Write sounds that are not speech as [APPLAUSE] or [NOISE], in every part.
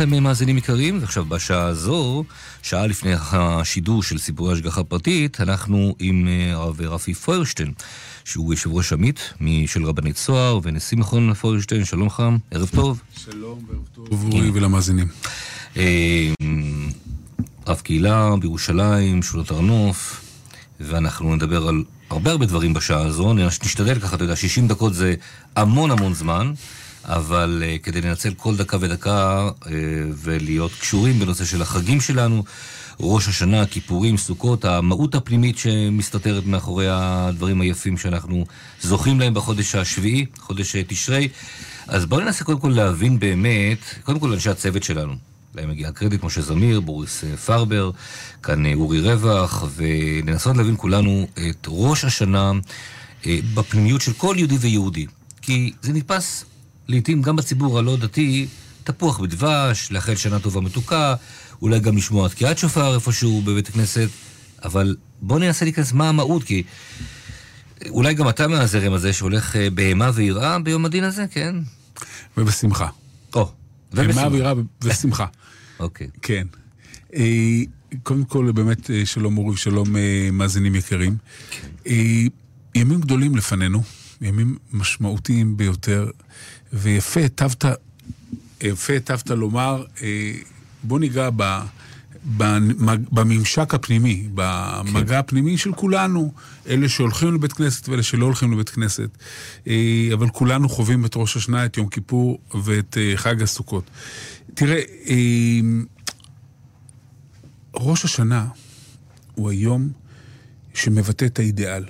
לכם מאזינים יקרים, ועכשיו בשעה הזו, שעה לפני השידור של סיפורי השגחה פרטית, אנחנו עם אה, הרב רפי פוירשטיין, שהוא יושב ראש עמית של רבנית צוהר ונשיא מכון פוירשטיין, שלום לך, ערב טוב. שלום וערב טוב, אורי ולמאזינים. אה, רב קהילה בירושלים, שולות הר נוף, ואנחנו נדבר על הרבה הרבה דברים בשעה הזו, נשתדל ככה, אתה יודע, 60 דקות זה המון המון זמן. אבל uh, כדי לנצל כל דקה ודקה uh, ולהיות קשורים בנושא של החגים שלנו, ראש השנה, כיפורים, סוכות, המהות הפנימית שמסתתרת מאחורי הדברים היפים שאנחנו זוכים להם בחודש השביעי, חודש אה, תשרי. אז בואו ננסה קודם כל להבין באמת, קודם כל אנשי הצוות שלנו. להם מגיע הקרדיט, משה זמיר, בוריס פרבר, כאן אורי רווח, ולנסות להבין כולנו את ראש השנה בפנימיות של כל יהודי ויהודי. כי זה נתפס לעתים גם בציבור הלא דתי, תפוח בדבש, לאחל שנה טובה מתוקה, אולי גם לשמוע תקיעת שופר איפשהו בבית הכנסת, אבל בוא ננסה להיכנס מה המהות, כי אולי גם אתה מהזרם הזה שהולך אה, בהמה ויראה ביום הדין הזה, כן? ובשמחה. או, ובשמחה. בהמה ויראה ושמחה. [LAUGHS] אוקיי. כן. אה, קודם כל, באמת, אה, שלום אורי, שלום מאזינים יקרים. כן. ימים גדולים לפנינו, ימים משמעותיים ביותר. ויפה היטבת, יפה היטבת לומר, אה, בוא ניגע ב... בממשק הפנימי, במגע כן. הפנימי של כולנו, אלה שהולכים לבית כנסת ואלה שלא הולכים לבית כנסת. אה, אבל כולנו חווים את ראש השנה, את יום כיפור ואת אה, חג הסוכות. תראה, ראש השנה הוא היום שמבטא את האידיאל.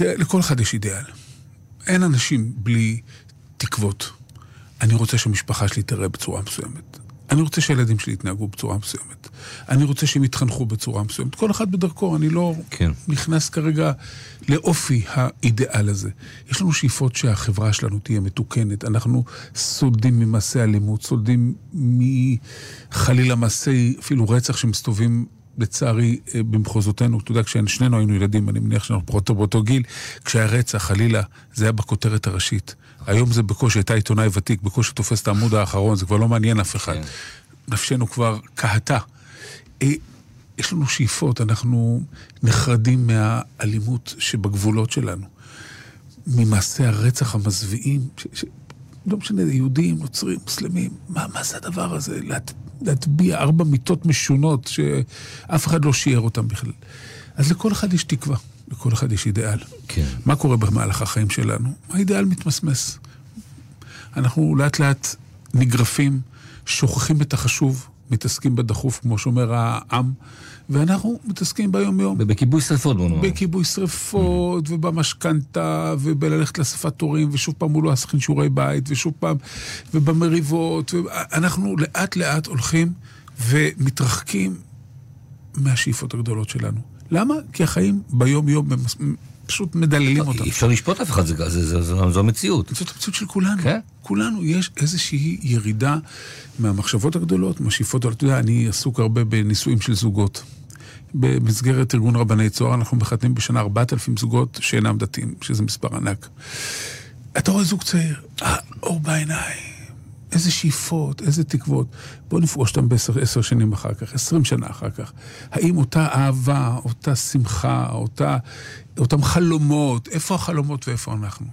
לכל אחד יש אידיאל. אין אנשים בלי תקוות. אני רוצה שהמשפחה שלי תראה בצורה מסוימת. אני רוצה שהילדים שלי יתנהגו בצורה מסוימת. אני רוצה שהם יתחנכו בצורה מסוימת. כל אחד בדרכו, אני לא כן. נכנס כרגע לאופי האידיאל הזה. יש לנו שאיפות שהחברה שלנו תהיה מתוקנת. אנחנו סולדים ממעשי אלימות, סולדים מחלילה מעשי אפילו רצח שמסתובבים לצערי, אה, במחוזותינו, אתה יודע, כששנינו היינו ילדים, אני מניח שאנחנו פחות באותו גיל, כשהיה רצח, חלילה, זה היה בכותרת הראשית. היום זה בקושי, הייתה עיתונאי ותיק, בקושי תופס את העמוד האחרון, זה כבר לא מעניין אף אחד. כן. נפשנו כבר קהתה. אה, יש לנו שאיפות, אנחנו נחרדים מהאלימות שבגבולות שלנו, ממעשי הרצח המזוויעים, ש, ש, לא משנה, יהודים, נוצרים, מוסלמים, מה, מה זה הדבר הזה? להט, להטביע ארבע מיטות משונות שאף אחד לא שיער אותן בכלל. אז לכל אחד יש תקווה, לכל אחד יש אידיאל. כן. מה קורה במהלך החיים שלנו? האידיאל מתמסמס. אנחנו לאט לאט נגרפים, שוכחים את החשוב, מתעסקים בדחוף, כמו שאומר העם, ואנחנו מתעסקים ביום-יום. ובכיבוי שרפות, בוא נאמר. בכיבוי שרפות, mm-hmm. ובמשכנתה, ובללכת לאספת הורים, ושוב פעם הוא לא עשה שיעורי בית, ושוב פעם, ובמריבות, ואנחנו לאט לאט הולכים ומתרחקים מהשאיפות הגדולות שלנו. למה? כי החיים ביום-יום פשוט מדללים אותם. אי אפשר לשפוט אף אחד, זו המציאות. זאת המציאות של כולנו. כן? כולנו, יש איזושהי ירידה מהמחשבות הגדולות, מהשאיפות, אתה יודע, אני עסוק הרבה בנישואים של זוגות. במסגרת ארגון רבני צוהר אנחנו מחתנים בשנה 4,000 זוגות שאינם דתיים, שזה מספר ענק. אתה רואה זוג צעיר, האור בעיניים. איזה שאיפות, איזה תקוות. בואו נפגוש אותם בעשר שנים אחר כך, עשרים שנה אחר כך. האם אותה אהבה, אותה שמחה, אותה, אותם חלומות, איפה החלומות ואיפה אנחנו?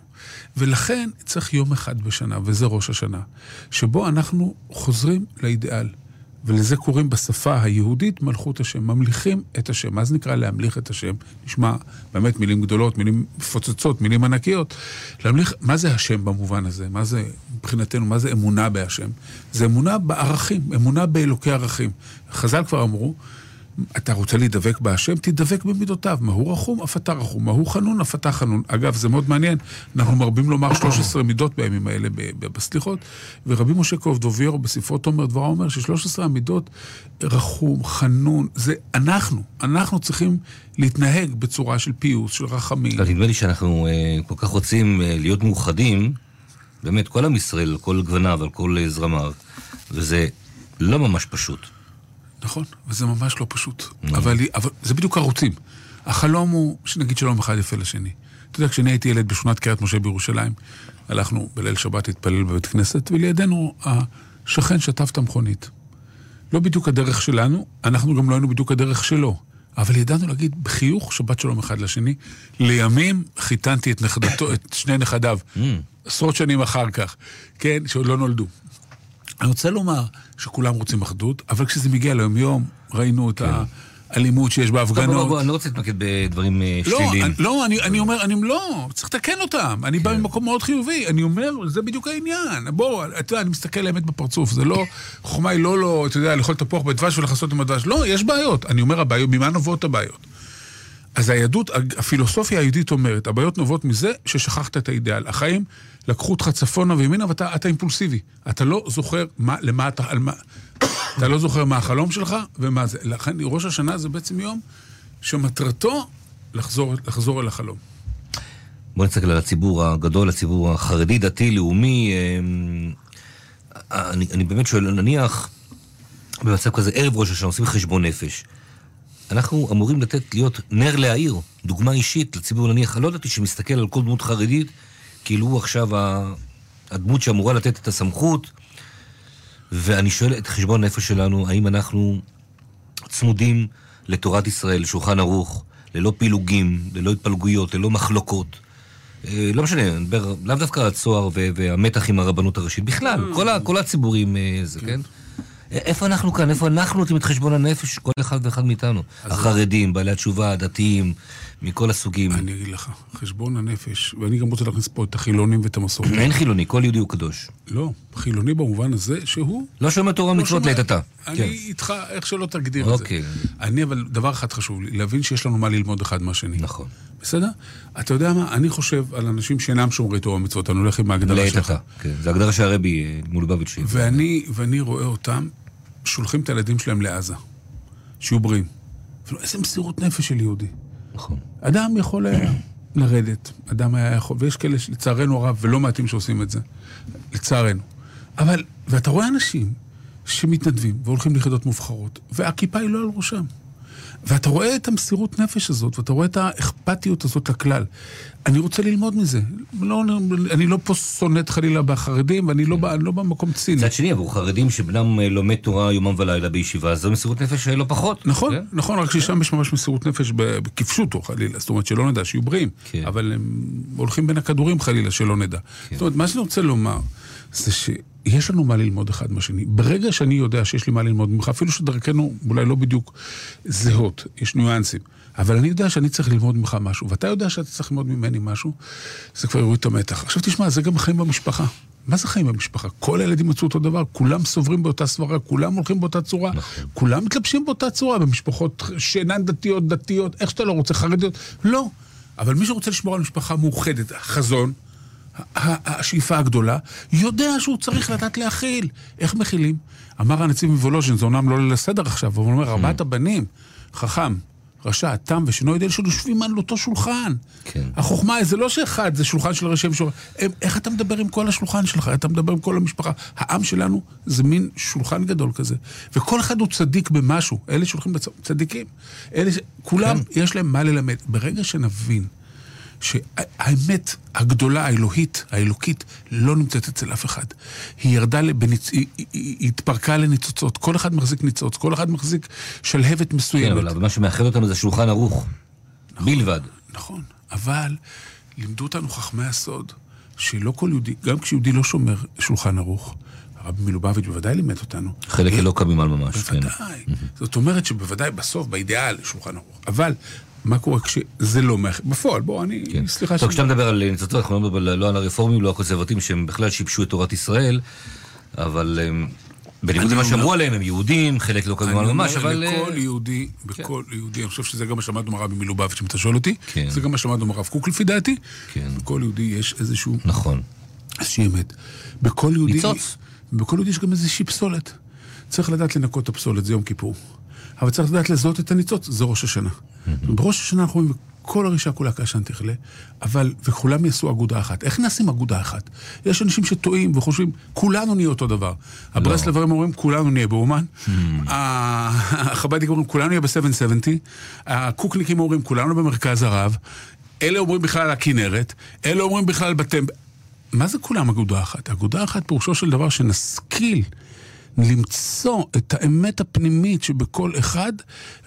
ולכן צריך יום אחד בשנה, וזה ראש השנה, שבו אנחנו חוזרים לאידיאל. ולזה קוראים בשפה היהודית מלכות השם, ממליכים את השם. מה זה נקרא להמליך את השם? נשמע באמת מילים גדולות, מילים מפוצצות, מילים ענקיות. להמליך, מה זה השם במובן הזה? מה זה, מבחינתנו, מה זה אמונה בהשם? זה אמונה בערכים, אמונה באלוקי ערכים. חז"ל כבר אמרו, אתה רוצה להידבק בהשם? תדבק במידותיו. מה הוא רחום? אף אתה רחום. מה הוא חנון? אף אתה חנון. אגב, זה מאוד מעניין, אנחנו מרבים לומר 13 מידות בימים האלה בסליחות, ורבי משה קובדוביירו בספרו תומר דברה אומר ש-13 המידות, רחום, חנון, זה אנחנו. אנחנו צריכים להתנהג בצורה של פיוס, של רחמים. נדמה לי שאנחנו uh, כל כך רוצים uh, להיות מאוחדים, באמת, כל עם ישראל, כל גווניו, על כל uh, זרמיו, וזה לא ממש פשוט. נכון, וזה ממש לא פשוט. Mm. אבל, אבל זה בדיוק ערוצים. החלום הוא שנגיד שלום אחד יפה לשני. אתה יודע, כשאני הייתי ילד בשכונת קריית משה בירושלים, הלכנו בליל שבת להתפלל בבית כנסת, ולידינו שכן שטף את המכונית. לא בדיוק הדרך שלנו, אנחנו גם לא היינו בדיוק הדרך שלו. אבל ידענו להגיד בחיוך שבת שלום אחד לשני. לימים חיתנתי את נכדתו, את שני נכדיו, mm. עשרות שנים אחר כך, כן, שעוד לא נולדו. אני רוצה לומר שכולם רוצים אחדות, אבל כשזה מגיע ליום-יום, ראינו את כן. ה... אלימות שיש בהפגנות. טוב, בוא, אני לא רוצה להתמקד בדברים אה, לא, שליליים. לא, אני, אני אומר, אני לא, צריך לתקן אותם. אני כן. בא ממקום מאוד חיובי. אני אומר, זה בדיוק העניין. בוא, אתה יודע, אני מסתכל לאמת בפרצוף. זה לא, חוכמה היא לא, לא, אתה יודע, לאכול תפוח בדבש ולכסות עם הדבש. לא, יש בעיות. אני אומר, הבעיות, ממה נובעות הבעיות? אז היהדות, הפילוסופיה היהודית אומרת, הבעיות נובעות מזה ששכחת את האידאל. החיים לקחו אותך צפונה וימינה ואתה אימפולסיבי. אתה לא זוכר מה, למה אתה, על מה, אתה לא זוכר מה החלום שלך ומה זה. לכן ראש השנה זה בעצם יום שמטרתו לחזור, לחזור אל החלום. בוא נסתכל על הציבור הגדול, הציבור החרדי, דתי, לאומי. אמ, אני, אני באמת שואל, נניח במצב כזה, ערב ראש השנה, עושים חשבון נפש. אנחנו אמורים לתת, להיות נר להעיר, דוגמה אישית לציבור, נניח, לא ידעתי שמסתכל על כל דמות חרדית, כאילו הוא עכשיו הדמות שאמורה לתת את הסמכות, ואני שואל את חשבון הנפש שלנו, האם אנחנו צמודים לתורת ישראל, שולחן ערוך, ללא פילוגים, ללא התפלגויות, ללא מחלוקות. אה, לא משנה, אני מדבר לאו דווקא הצוהר והמתח עם הרבנות הראשית, בכלל, mm. כל, ה, כל הציבורים, אה, זה, כן? כן? איפה אנחנו כאן? איפה אנחנו נותנים את חשבון הנפש? כל אחד ואחד מאיתנו. החרדים, בעלי התשובה, הדתיים, מכל הסוגים. אני אגיד לך, חשבון הנפש, ואני גם רוצה להכניס פה את החילונים ואת המסורת. אין חילוני, כל יהודי הוא קדוש. לא, חילוני במובן הזה שהוא... לא שומע תורה לא ומצוות לעת עתה. אני כן. איתך, איך שלא תגדיר את זה. אוקיי. אני, אבל דבר אחד חשוב לי, להבין שיש לנו מה ללמוד אחד מהשני. נכון. בסדר? אתה יודע מה? אני חושב על אנשים שאינם שומרי תורה ומצוות, אני הולך עם ההגדרה שלך. לעת עתה, כן. זה הגדרה שהרבי אה, מולובביץ'. ואני רואה אותם שולחים את הילדים שלהם לעזה, שיהיו בריאים. איזה מסירות נפש של יהודי. נכון. אדם יכול היה לרדת, אדם היה יכול, ויש כאלה, לצערנו הרב, ולא מעטים שעושים את זה, לצערנו. אבל, ואתה רואה אנשים שמתנדבים והולכים ליחידות מובחרות, והכיפה היא לא על ראשם. ואתה רואה את המסירות נפש הזאת, ואתה רואה את האכפתיות הזאת לכלל. אני רוצה ללמוד מזה. לא, אני לא פה שונאת חלילה בחרדים, ואני לא, לא במקום ציני. מצד שני, עבור חרדים שבנם אה, לומד תורה יומם ולילה בישיבה, זו מסירות נפש אה, לא פחות. נכון, כן? נכון, רק ששם יש ממש מסירות נפש בכפשותו חלילה. זאת אומרת, שלא נדע, שיהיו בריאים. כן. אבל הם הולכים בין הכדורים חלילה, שלא נדע. כן. זאת אומרת, מה שאני רוצה לומר, זה ש... יש לנו מה ללמוד אחד מהשני. ברגע שאני יודע שיש לי מה ללמוד ממך, אפילו שדרכנו אולי לא בדיוק זהות, יש ניואנסים, אבל אני יודע שאני צריך ללמוד ממך משהו, ואתה יודע שאתה צריך ללמוד ממני משהו, זה כבר יוריד את המתח. עכשיו תשמע, זה גם חיים במשפחה. מה זה חיים במשפחה? כל הילדים מצאו אותו דבר, כולם סוברים באותה סברה, כולם הולכים באותה צורה, נכון. כולם מתלבשים באותה צורה, במשפחות שאינן דתיות, דתיות, איך שאתה לא רוצה, חרדיות, לא. אבל מי שרוצה לשמור על משפחה מאוחדת, חזון, השאיפה הגדולה, יודע שהוא צריך לדעת להכיל. איך מכילים? אמר הנציב מוולוז'ין, זה אומנם לא לסדר עכשיו, אבל הוא אומר, ארבעת הבנים, חכם, רשע, תם ושנו יודע שיושבים על אותו שולחן. כן. החוכמה, זה לא שאחד, זה שולחן של ראשי ושולחן. איך אתה מדבר עם כל השולחן שלך? אתה מדבר עם כל המשפחה. העם שלנו זה מין שולחן גדול כזה. וכל אחד הוא צדיק במשהו. אלה שהולכים צדיקים. אלה ש... כולם, כן. יש להם מה ללמד. ברגע שנבין שהאמת הגדולה, האלוהית, האלוקית, לא נמצאת אצל אף אחד. היא ירדה, לבניצ... היא, התפרקה לניצוצות, כל אחד מחזיק ניצוץ, כל אחד מחזיק שלהבת מסוימת. כן, אבל מה שמאחד אותנו זה שולחן ערוך, נכון, בלבד. נכון, אבל לימדו אותנו חכמי הסוד, שלא כל יהודי, גם כשיהודי לא שומר שולחן ערוך, הרבי מלובביץ' בוודאי לימד אותנו. חלק לא קמים על ממש, כן. בוודאי. זאת אומרת שבוודאי בסוף, באידיאל, שולחן ערוך. אבל מה קורה כשזה לא מאחד? בפועל, בוא, אני... כן. סליחה ש... טוב, כשאתה מדבר על ניצוצות, אנחנו לא מדברים לא על הרפורמים, לא הקונסרבטיבים, שהם בכלל שיבשו את תורת ישראל, אבל בניגוד למה שאמרו עליהם, הם יהודים, חלק לא קודמו ממש, אבל... לכל אה, יהודי, כן. בכל יהודי, אני חושב שזה גם מה שלמדנו מהרבי מלובביץ', אם אתה שואל אותי, כן. זה גם מה שלמדנו מהרב קוק לפי דעתי. כן. בכל יהודי יש איזשהו... נכון. איזושהי אמת. בכל יהודי... ניצוץ. בכל יהודי יש גם איזושהי פסולת. צריך לדעת לנקות את הפסולת, זה יום כיפור. אבל צריך לדעת לזהות את הניצוץ, זה ראש השנה. בראש השנה אנחנו אומרים, כל הרישה כולה כעשן תכלה, אבל, וכולם יעשו אגודה אחת. איך נעשים אגודה אחת? יש אנשים שטועים וחושבים, כולנו נהיה אותו דבר. לא. הברסלברים אומרים, כולנו נהיה באומן. החב"דיקים אומרים, כולנו נהיה ב-770. הקוקניקים אומרים, כולנו במרכז הרב. אלה אומרים בכלל הכנרת. אלה אומרים בכלל בטמפ... מה זה כולם אגודה אחת? אגודה אחת פירושו של דבר שנשכיל למצוא את האמת הפנימית שבכל אחד,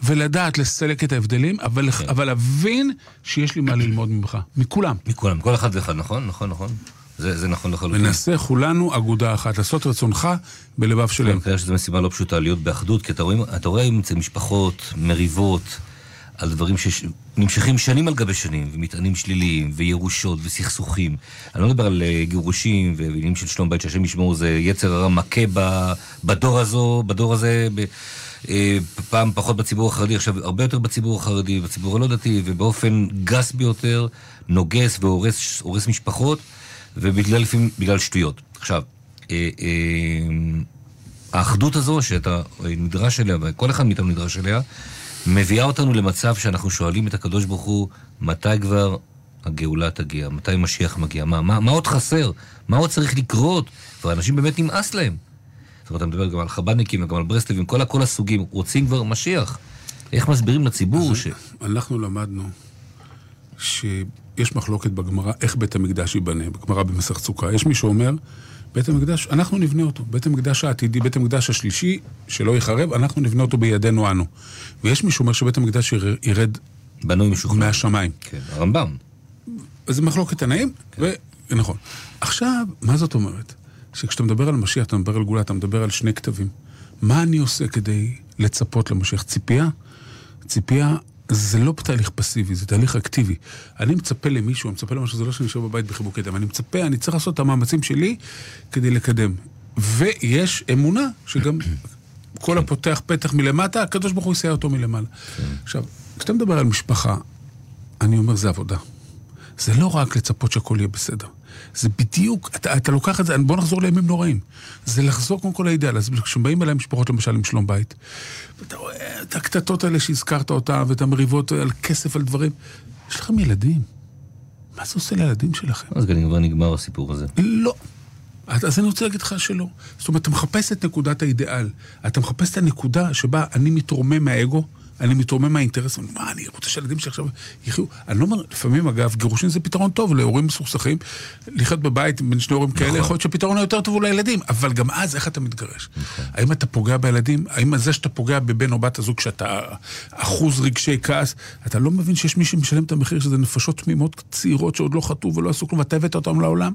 ולדעת לסלק את ההבדלים, אבל, כן. אבל להבין שיש לי מה ללמוד ממך, מכולם. מכולם, כל אחד ואחד, נכון? נכון, נכון. זה, זה נכון לחלוטין. ונעשה כולנו אגודה אחת, לעשות רצונך בלבב שלם. כן, כנראה שזו משימה לא פשוטה להיות באחדות, כי אתה רואה, אתה רואה משפחות, מריבות, על דברים שנמשכים שנים על גבי שנים, ומטענים שליליים, וירושות, וסכסוכים. אני לא מדבר על uh, גירושים ועניינים של שלום בית, שהשם ישמעו, זה יצר הרע מכה בדור הזו, בדור הזה, uh, פעם פחות בציבור החרדי, עכשיו הרבה יותר בציבור החרדי, בציבור הלא דתי, ובאופן גס ביותר, נוגס והורס משפחות. ובגלל לפעמים, בגלל שטויות. עכשיו, אה, אה, האחדות הזו שאתה נדרש אליה, וכל אחד מאיתנו נדרש אליה, מביאה אותנו למצב שאנחנו שואלים את הקדוש ברוך הוא, מתי כבר הגאולה תגיע? מתי משיח מגיע? מה, מה, מה עוד חסר? מה עוד צריך לקרות? ואנשים באמת נמאס להם. זאת אומרת, אתה מדבר גם על חב"דניקים וגם על ברסלבים, כל, כל הסוגים, רוצים כבר משיח. איך מסבירים לציבור ש... אנחנו למדנו ש... יש מחלוקת בגמרא איך בית המקדש ייבנה, בגמרא במסך צוקה. יש מי שאומר, בית המקדש, אנחנו נבנה אותו. בית המקדש העתידי, בית המקדש השלישי, שלא ייחרב, אנחנו נבנה אותו בידינו אנו. ויש מי שאומר שבית המקדש ירד בנוי משוכנע. מהשמיים. כן, הרמב"ם. אז זה מחלוקת תנאים, כן. ונכון. עכשיו, מה זאת אומרת? שכשאתה מדבר על משיח, אתה מדבר על גאולה, אתה מדבר על שני כתבים. מה אני עושה כדי לצפות למשיח? ציפייה? ציפייה זה לא תהליך פסיבי, זה תהליך אקטיבי. אני מצפה למישהו, אני מצפה למשהו, זה לא שאני אשאר בבית בחיבוק ידיים. אני מצפה, אני צריך לעשות את המאמצים שלי כדי לקדם. ויש אמונה שגם [CLEARS THROAT] כל הפותח פתח מלמטה, הקדוש ברוך הוא יסייע אותו מלמעלה. כן. עכשיו, כשאתה מדבר על משפחה, אני אומר, זה עבודה. זה לא רק לצפות שהכל יהיה בסדר. זה בדיוק, אתה, אתה לוקח את זה, בוא נחזור לימים נוראים. זה לחזור קודם כל לאידאל. אז כשבאים אליי משפחות למשל עם שלום בית, ואתה רואה את הקטטות האלה שהזכרת אותן, ואת המריבות על כסף, על דברים, יש לכם ילדים. מה זה עושה לילדים שלכם? אז כבר נגמר הסיפור הזה. לא. אז אני רוצה להגיד לך שלא. זאת אומרת, אתה מחפש את נקודת האידיאל. אתה מחפש את הנקודה שבה אני מתרומם מהאגו, אני מתרומם מהאינטרס, מה, אני רוצה שהילדים שלי עכשיו יחיו. אני לא אומר, לפעמים אגב, גירושין זה פתרון טוב להורים מסוכסכים. לחיות בבית בין שני הורים כאלה, נכון. יכול להיות שהפתרון היותר טוב הוא לילדים, אבל גם אז איך אתה מתגרש? נכון. האם אתה פוגע בילדים? האם זה שאתה פוגע בבן או בת הזוג, שאתה אחוז רגשי כעס, אתה לא מבין שיש מי שמשלם את המחיר שזה נפשות תמימות צעירות שעוד לא חטאו ולא עשו כלום, ואתה הבאת אותם לעולם?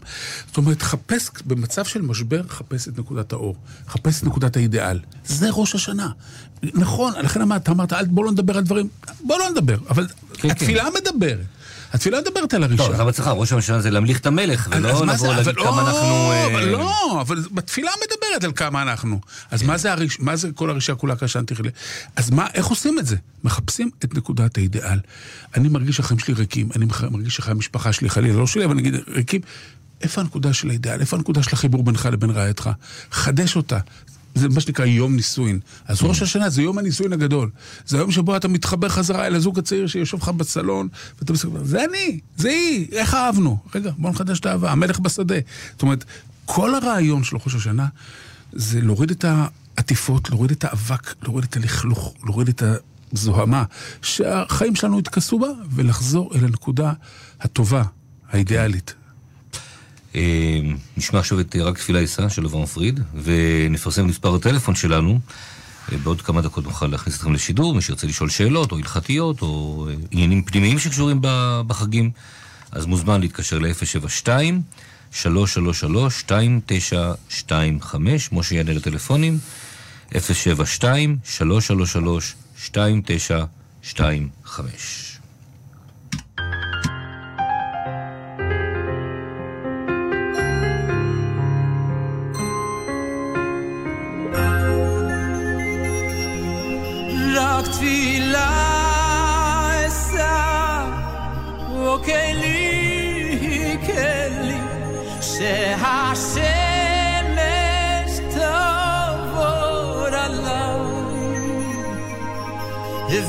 זאת אומרת, חפש, במצב של משבר, חפש את נקודת האור. חפש את נקודת האידיאל. זה ראש השנה. נכון, לכן אמרת, אמרת, בוא לא נדבר על דברים, בוא לא נדבר, אבל כן, התפילה כן. מדברת. התפילה מדברת על הראשון. טוב, אז אצלך, ראש הממשלה זה להמליך את המלך, ולא לבוא להגיד כמה לא, אנחנו... אבל אה, לא, אבל בתפילה מדברת על כמה אנחנו. אז מה זה, הריש, מה זה כל הרישה כולה קשה תכלה? אז מה, איך עושים את זה? מחפשים את נקודת האידיאל. אני מרגיש שהחיים שלי ריקים, אני מרגיש שהחיי המשפחה שלי חלילה, לא שלי, אבל נגיד ריקים. איפה הנקודה של האידיאל? איפה הנקודה של החיבור בינך לבין רעייתך? חדש אותה. זה מה שנקרא יום נישואין. אז ראש השנה זה יום הנישואין הגדול. זה היום שבו אתה מתחבר חזרה אל הזוג הצעיר שיושב לך בסלון, ואתה מסתכל, זה אני, זה היא, איך אהבנו? רגע, בוא נחדש את האהבה, המלך בשדה. זאת אומרת, כל הרעיון של ראש השנה זה להוריד את העטיפות, להוריד את האבק, להוריד את הלכלוך, להוריד את הזוהמה, שהחיים שלנו התכסו בה, ולחזור אל הנקודה הטובה, האידיאלית. אה, נשמע עכשיו את רק תפילה יישא של אברהם פריד, ונפרסם מספר הטלפון שלנו. אה, בעוד כמה דקות נוכל להכניס אתכם לשידור, מי שירצה לשאול שאלות או הלכתיות או אה, עניינים פנימיים שקשורים בחגים, אז מוזמן להתקשר ל-072 333 2925 משה יענה לטלפונים, 072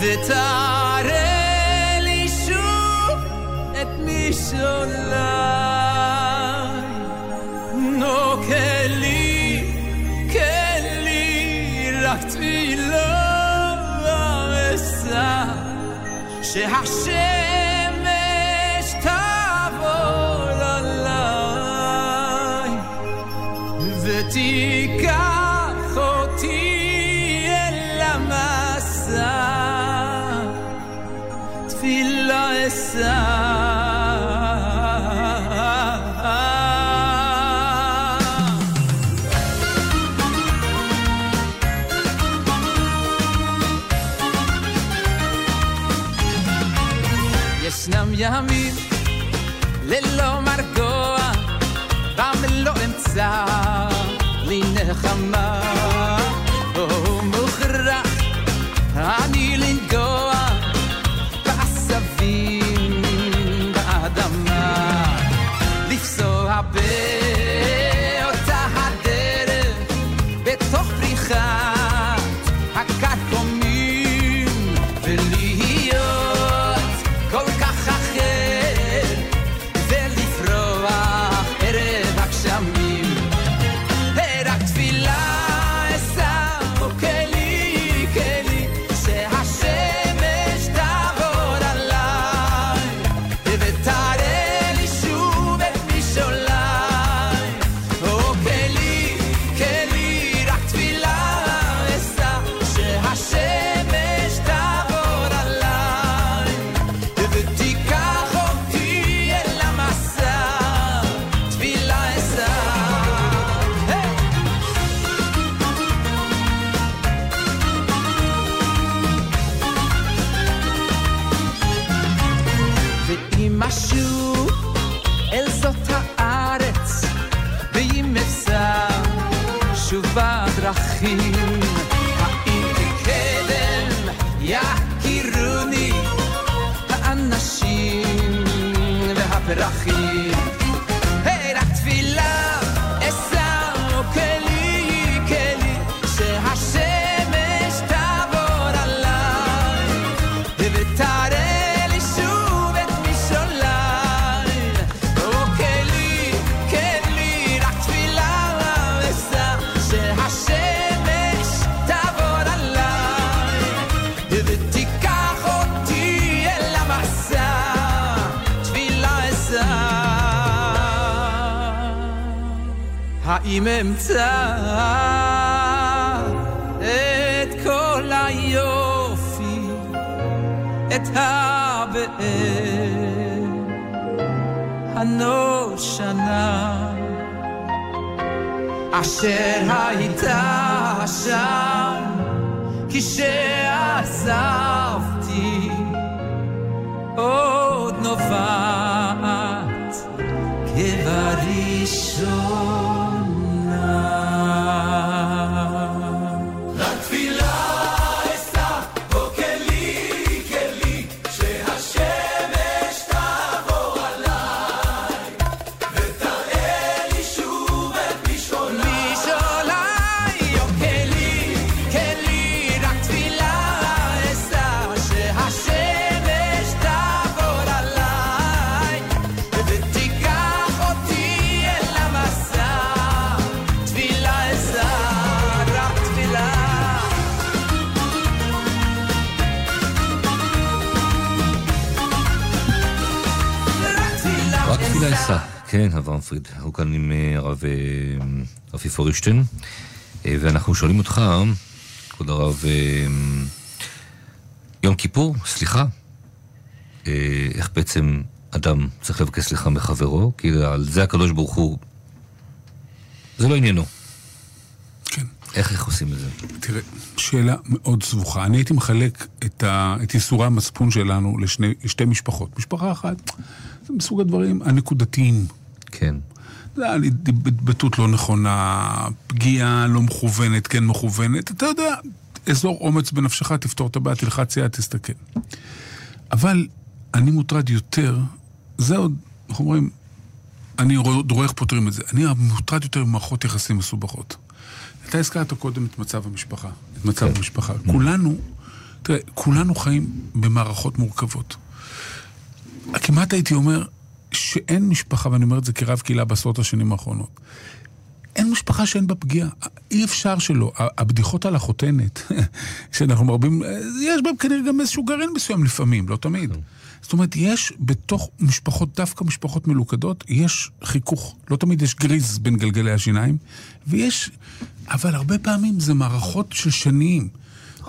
ותראה לי שוב את משעולי. נו, כלי, כלי, רק תפילה אשא, שהשם it. האם אמצא את כל היופי, את הבאר הנושנה, אשר הייתה שם כשעזבתי, עוד נובעת כבראשונה. כן, אברהם פריד. הוא כאן עם אה, הרב אה, רפי פורישטיין. אה, ואנחנו שואלים אותך, כבוד הרב, יום כיפור, סליחה. איך בעצם אדם צריך לבקש סליחה מחברו? כי על זה הקדוש ברוך הוא... זה לא עניינו. כן. איך, איך עושים את זה? תראה, שאלה מאוד סבוכה. אני הייתי מחלק את, ה, את ייסורי המצפון שלנו לשני, לשתי משפחות. משפחה אחת, זה מסוג הדברים הנקודתיים. כן. זה היה לי התבטאות לא נכונה, פגיעה לא מכוונת, כן מכוונת. אתה יודע, אזור אומץ בנפשך, תפתור את הבעיה, תלחץ יד, תסתכל. אבל אני מוטרד יותר, זה עוד, איך אומרים, אני רואה רואה איך פותרים את זה. אני מוטרד יותר ממערכות יחסים מסובכות. אתה הזכרת קודם את מצב המשפחה. את מצב כן. המשפחה. כולנו, תראה, כולנו חיים במערכות מורכבות. כמעט הייתי אומר שאין משפחה, ואני אומר את זה כרב קהילה בעשרות השנים האחרונות, אין משפחה שאין בה פגיעה. אי אפשר שלא. הבדיחות על החותנת, [LAUGHS] שאנחנו מרבים, יש בהם כנראה גם איזשהו גרעין מסוים לפעמים, לא תמיד. זאת אומרת, יש בתוך משפחות, דווקא משפחות מלוכדות, יש חיכוך. לא תמיד יש גריז בין גלגלי השיניים, ויש... אבל הרבה פעמים זה מערכות של שנים.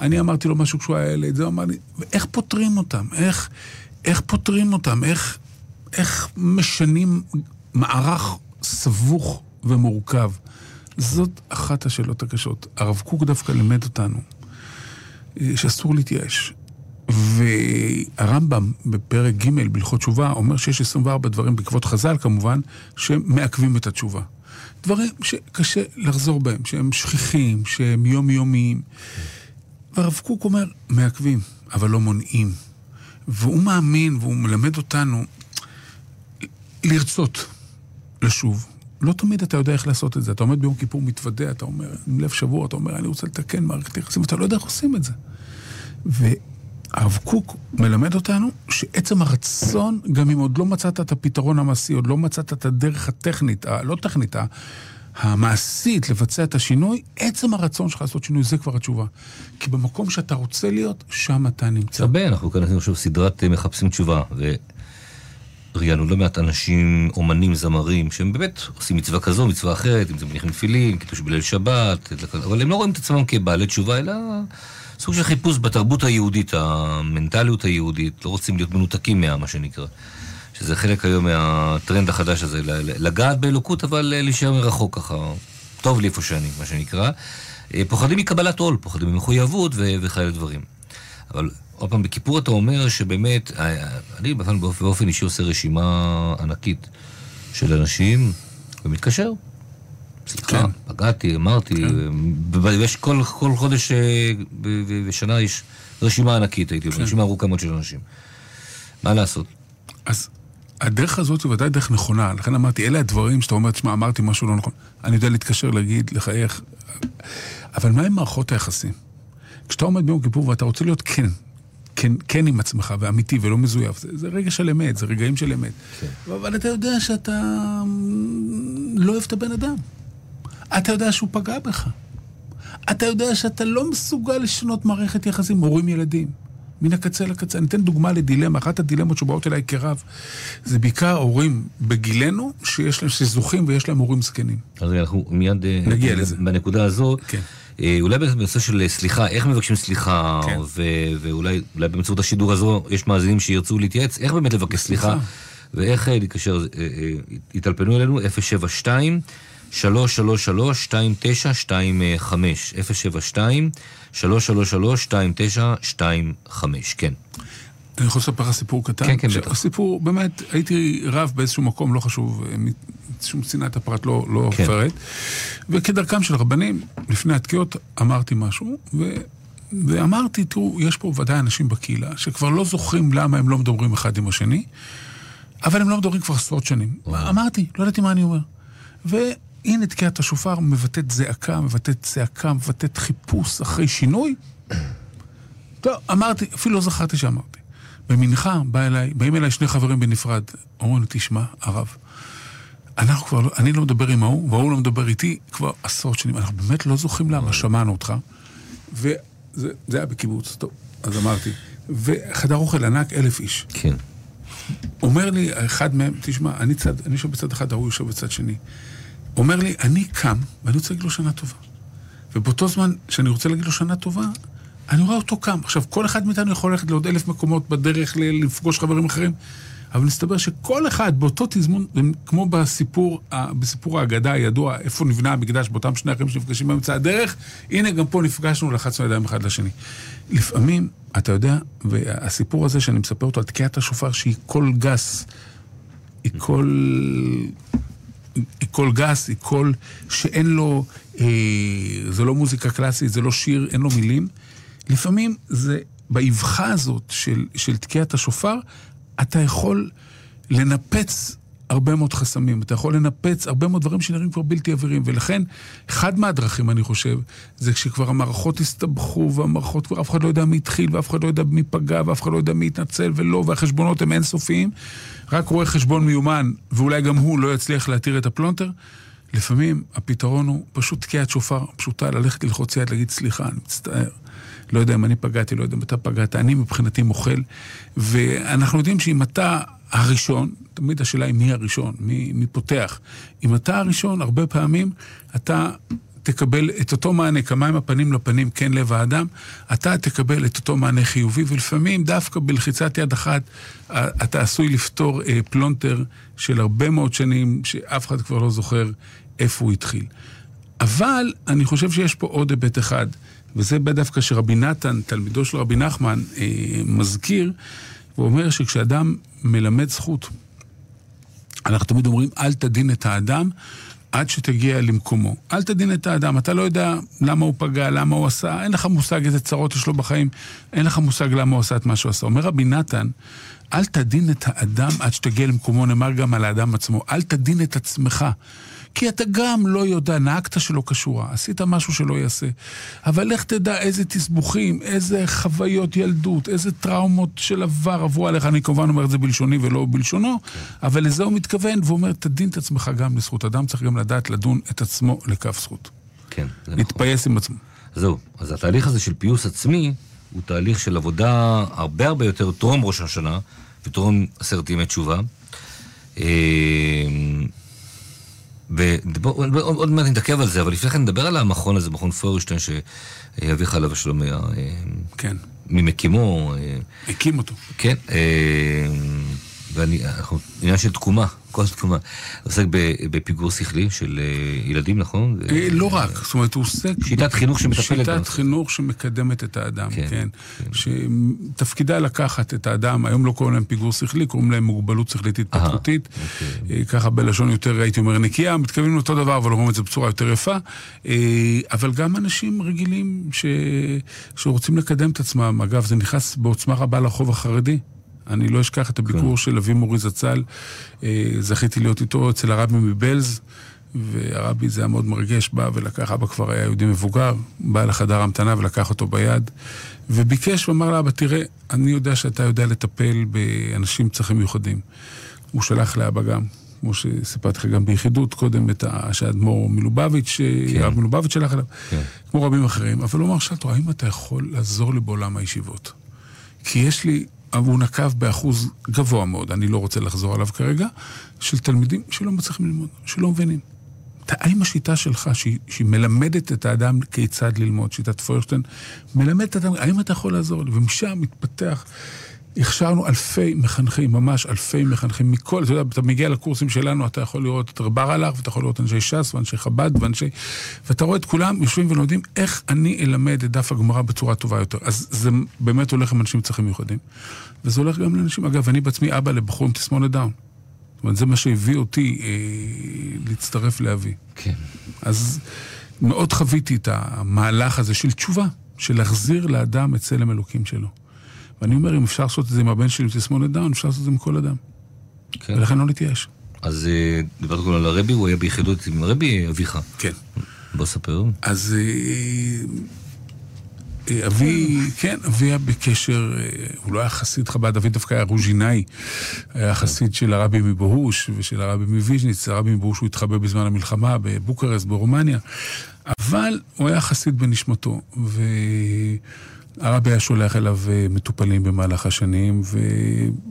אני אמרתי לו משהו כשהוא היה ילד, זה אמר לי, איך פותרים אותם? איך... איך פותרים אותם? איך, איך משנים מערך סבוך ומורכב? זאת אחת השאלות הקשות. הרב קוק דווקא לימד אותנו אה, שאסור להתייאש. והרמב"ם בפרק ג' בהלכות תשובה אומר שיש 24 דברים בעקבות חז"ל כמובן, שמעכבים את התשובה. דברים שקשה לחזור בהם, שהם שכיחים, שהם יומיומיים. והרב קוק אומר, מעכבים, אבל לא מונעים. והוא מאמין, והוא מלמד אותנו לרצות לשוב. לא תמיד אתה יודע איך לעשות את זה. אתה עומד ביום כיפור, מתוודה, אתה אומר, עם לב שבור, אתה אומר, אני רוצה לתקן מערכת יחסים, ואתה לא יודע איך עושים את זה. והרב קוק מלמד אותנו שעצם הרצון, גם אם עוד לא מצאת את הפתרון המעשי, עוד לא מצאת את הדרך הטכנית, הלא טכנית, המעשית לבצע את השינוי, עצם הרצון שלך לעשות שינוי, זה כבר התשובה. כי במקום שאתה רוצה להיות, שם אתה נמצא. הרבה, אנחנו כאן עכשיו סדרת אה, מחפשים תשובה, וראיינו לא מעט אנשים, אומנים, זמרים, שהם באמת עושים מצווה כזו, מצווה אחרת, אם זה מניחים תפילין, קידוש בליל שבת, אבל הם לא רואים את עצמם כבעלי תשובה, אלא סוג של חיפוש בתרבות היהודית, המנטליות היהודית, לא רוצים להיות מנותקים מה, מה שנקרא. שזה חלק היום מהטרנד החדש הזה, לגעת באלוקות, אבל אה, להישאר מרחוק ככה. טוב לי איפה שאני, מה שנקרא. אה, פוחדים מקבלת עול, פוחדים ממחויבות וכאלה דברים. אבל עוד פעם, בכיפור אתה אומר שבאמת, אה, אני באופן, באופן אישי עושה רשימה ענקית של אנשים ומתקשר. סליחה, כן. פגעתי, אמרתי, ב- יש כל, כל חודש אה, בשנה יש רשימה ענקית, הייתי אומר, רשימה ארוכה מאוד של אנשים. מה לעשות? אז הדרך הזאת היא ודאי דרך נכונה, לכן אמרתי, אלה הדברים שאתה אומר, תשמע, אמרתי משהו לא נכון. אני יודע להתקשר, להגיד, לחייך. אבל מה עם מערכות היחסים? כשאתה עומד ביום כיפור ואתה רוצה להיות כן, כן, כן עם עצמך ואמיתי ולא מזויף, זה, זה רגע של אמת, זה רגעים של אמת. כן. אבל אתה יודע שאתה לא אוהב את הבן אדם. אתה יודע שהוא פגע בך. אתה יודע שאתה לא מסוגל לשנות מערכת יחסים הורים-ילדים. מן הקצה לקצה. אני אתן דוגמה לדילמה, אחת הדילמות שבאות אליי כרב, זה בעיקר הורים בגילנו, שיש להם, שזוכים ויש להם הורים זקנים. אז אנחנו מיד... אה, נגיע לזה. בנקודה הזו. כן. אה, אולי בנושא של סליחה, איך מבקשים סליחה, כן. ו- ואולי אולי באמצעות השידור הזו יש מאזינים שירצו להתייעץ, איך באמת לבקש סליחה. ואיך אה, להתקשר, אה, אה, יתלפנו אלינו, 072 333 2925 072 333 2925 כן. אני יכול לספר לך סיפור קטן? כן, כן, בטח. הסיפור, באמת, הייתי רב באיזשהו מקום, לא חשוב, אה, שום צנעת הפרט לא, לא כן. וכדרכם של רבנים, לפני התקיעות אמרתי משהו, ו... ואמרתי, תראו, יש פה ודאי אנשים בקהילה שכבר לא זוכרים למה הם לא מדברים אחד עם השני, אבל הם לא מדברים כבר עשרות שנים. אמרתי, לא ידעתי מה אני אומר. והנה תקיעת השופר מבטאת זעקה, מבטאת צעקה, מבטאת חיפוש אחרי שינוי. [CLEARS THROAT] טוב, אמרתי, אפילו לא זכרתי שאמרתי. במנחה בא אליי, באים אליי שני חברים בנפרד. אומרים לי, תשמע, הרב, אנחנו כבר, לא- אני לא מדבר עם ההוא, וההוא לא מדבר איתי כבר עשרות שנים. אנחנו באמת לא זוכרים למה, שמענו אותך. וזה זה היה בקיבוץ, טוב, אז אמרתי. וחדר אוכל ענק, אלף איש. כן. אומר לי אחד מהם, תשמע, אני צד, אני יושב בצד אחד, ההוא יושב בצד שני. אומר לי, אני קם, ואני רוצה להגיד לו שנה טובה. ובאותו זמן שאני רוצה להגיד לו שנה טובה, אני רואה אותו קם. עכשיו, כל אחד מאיתנו יכול ללכת לעוד אלף מקומות בדרך לפגוש חברים אחרים, אבל מסתבר שכל אחד באותו תזמון, כמו בסיפור, בסיפור האגדה הידוע, איפה נבנה המקדש באותם שני אחרים שנפגשים באמצע הדרך, הנה גם פה נפגשנו, לחצנו ידיים אחד לשני. לפעמים, אתה יודע, והסיפור הזה שאני מספר אותו על תקיעת השופר, שהיא קול גס, היא קול... היא קול גס, היא קול שאין לו, אה, זה לא מוזיקה קלאסית, זה לא שיר, אין לו מילים. לפעמים זה, באבחה הזאת של, של תקיעת השופר, אתה יכול לנפץ הרבה מאוד חסמים, אתה יכול לנפץ הרבה מאוד דברים שנראים כבר בלתי עבירים, ולכן, אחד מהדרכים, אני חושב, זה כשכבר המערכות הסתבכו, והמערכות כבר, אף אחד לא יודע מי התחיל, ואף אחד לא יודע מי פגע, ואף אחד לא יודע מי התנצל ולא, והחשבונות הם אינסופיים. רק רואה חשבון מיומן, ואולי גם הוא לא יצליח להתיר את הפלונטר. לפעמים הפתרון הוא פשוט תקיעת שופר פשוטה, ללכת ללחוץ יד, להגיד סליחה, אני מצטער. לא יודע אם אני פגעתי, לא יודע אם אתה פגעת, אני מבחינתי מוחל. ואנחנו יודעים שאם אתה הראשון, תמיד השאלה היא מי הראשון, מי, מי פותח. אם אתה הראשון, הרבה פעמים אתה תקבל את אותו מענה, כמים הפנים לפנים, כן לב האדם, אתה תקבל את אותו מענה חיובי, ולפעמים דווקא בלחיצת יד אחת, אה, אתה עשוי לפתור אה, פלונטר של הרבה מאוד שנים, שאף אחד כבר לא זוכר איפה הוא התחיל. אבל אני חושב שיש פה עוד היבט אחד, וזה דווקא שרבי נתן, תלמידו של רבי נחמן, אה, מזכיר, ואומר שכשאדם מלמד זכות, אנחנו תמיד אומרים, אל תדין את האדם עד שתגיע למקומו. אל תדין את האדם, אתה לא יודע למה הוא פגע, למה הוא עשה, אין לך מושג איזה צרות יש לו בחיים, אין לך מושג למה הוא עשה את מה שהוא עשה. אומר רבי נתן, אל תדין את האדם עד שתגיע למקומו, נאמר גם על האדם עצמו. אל תדין את עצמך. כי אתה גם לא יודע, נהגת שלא כשורה, עשית משהו שלא יעשה. אבל לך תדע איזה תסבוכים, איזה חוויות ילדות, איזה טראומות של עבר עברו עליך. אני כמובן אומר את זה בלשוני ולא בלשונו, אבל לזה הוא מתכוון, והוא אומר, תדין את עצמך גם לזכות. אדם צריך גם לדעת לדון את עצמו לכף זכות. כן, זה נכון. להתפייס עם עצמו. זהו, אז התהליך הזה של פיוס עצמי הוא תהליך של עבודה הרבה הרבה יותר טרום ראש השנה וטרום עשרת ימי תשובה. ועוד מעט נתעכב על זה, אבל לפני כן נדבר על המכון הזה, מכון פוירשטיין, שאביך עליו השלום היה אה, כן. ממקימו. אה, הקים אותו. כן, אה, ואני, עניין של תקומה, כל תקומה. עוסק בפיגור שכלי של אה, ילדים, נכון? אה, לא רק, זאת אומרת, הוא עוסק... שיטת חינוך שמטפלת שיטת בנושא. חינוך שמקדמת את האדם, כן, כן. כן. שתפקידה לקחת את האדם, היום לא קוראים להם פיגור שכלי, קוראים להם מוגבלות שכלית התפתחותית. אוקיי. אה, ככה בלשון יותר, הייתי אומר, נקייה, מתכוונים לאותו דבר, אבל אומרים את זה בצורה יותר יפה. אה, אבל גם אנשים רגילים ש... שרוצים לקדם את עצמם. אגב, זה נכנס בעוצמה רבה לרחוב החרדי. אני לא אשכח את הביקור של אבי מורי זצ"ל. אה, זכיתי להיות איתו אצל הרבי מבלז, והרבי זה היה מאוד מרגש, בא ולקח, אבא כבר היה יהודי מבוגר, בא לחדר המתנה ולקח אותו ביד, וביקש ואמר לאבא, תראה, אני יודע שאתה יודע לטפל באנשים עם צרכים מיוחדים. הוא שלח לאבא גם, כמו שסיפרתי לך גם ביחידות קודם, את ה... שהאדמו"ר מלובביץ', כן. הרב מלובביץ' שלח אליו, כן. כמו רבים אחרים, אבל הוא אמר, שאלתו, האם אתה יכול לעזור לי בעולם הישיבות? כי יש לי, הוא נקב באחוז גבוה מאוד, אני לא רוצה לחזור עליו כרגע, של תלמידים שלא מצליחים ללמוד, שלא מבינים. האם השיטה שלך, שהיא, שהיא מלמדת את האדם כיצד ללמוד, שיטת פוירשטיין, מלמדת את האדם, האם אתה יכול לעזור לי? ומשם מתפתח, הכשרנו אלפי מחנכים, ממש אלפי מחנכים מכל, אתה יודע, אתה מגיע לקורסים שלנו, אתה יכול לראות את רב הלך, ואתה יכול לראות אנשי ש"ס ואנשי חב"ד ואנשי... ואתה רואה את כולם יושבים ולומדים איך אני אלמד את דף הגמרא בצורה טובה יותר. אז זה באמת הולך עם אנשים עם צרכים מיוחדים. וזה הולך גם לאנשים, אגב, אני בעצמי אבא לבחור עם תסמונת דאון. זאת אומרת, זה מה שהביא אותי אה, להצטרף לאבי. כן. אז מאוד חוויתי את המהלך הזה של תשובה, של להחזיר לאדם את צלם אלוקים שלו. ואני אומר, אם אפשר לעשות את זה עם הבן שלי עם תסמונת דאון, אפשר לעשות את זה עם כל אדם. כן. ולכן לא להתייאש. אז אה, דיברת קודם על הרבי, הוא היה ביחידות עם הרבי, אביך. כן. בוא ספר. אז אה, אה, אבי, כן, אבי היה בקשר, הוא לא היה חסיד חב"ד, אבי דווקא היה רוז'ינאי. היה חסיד של הרבי מבוהוש ושל הרבי מוויז'ניץ, הרבי מבוהוש הוא התחבא בזמן המלחמה בבוקרסט, ברומניה. אבל הוא היה חסיד בנשמתו, והרבי היה שולח אליו אה, מטופלים במהלך השנים,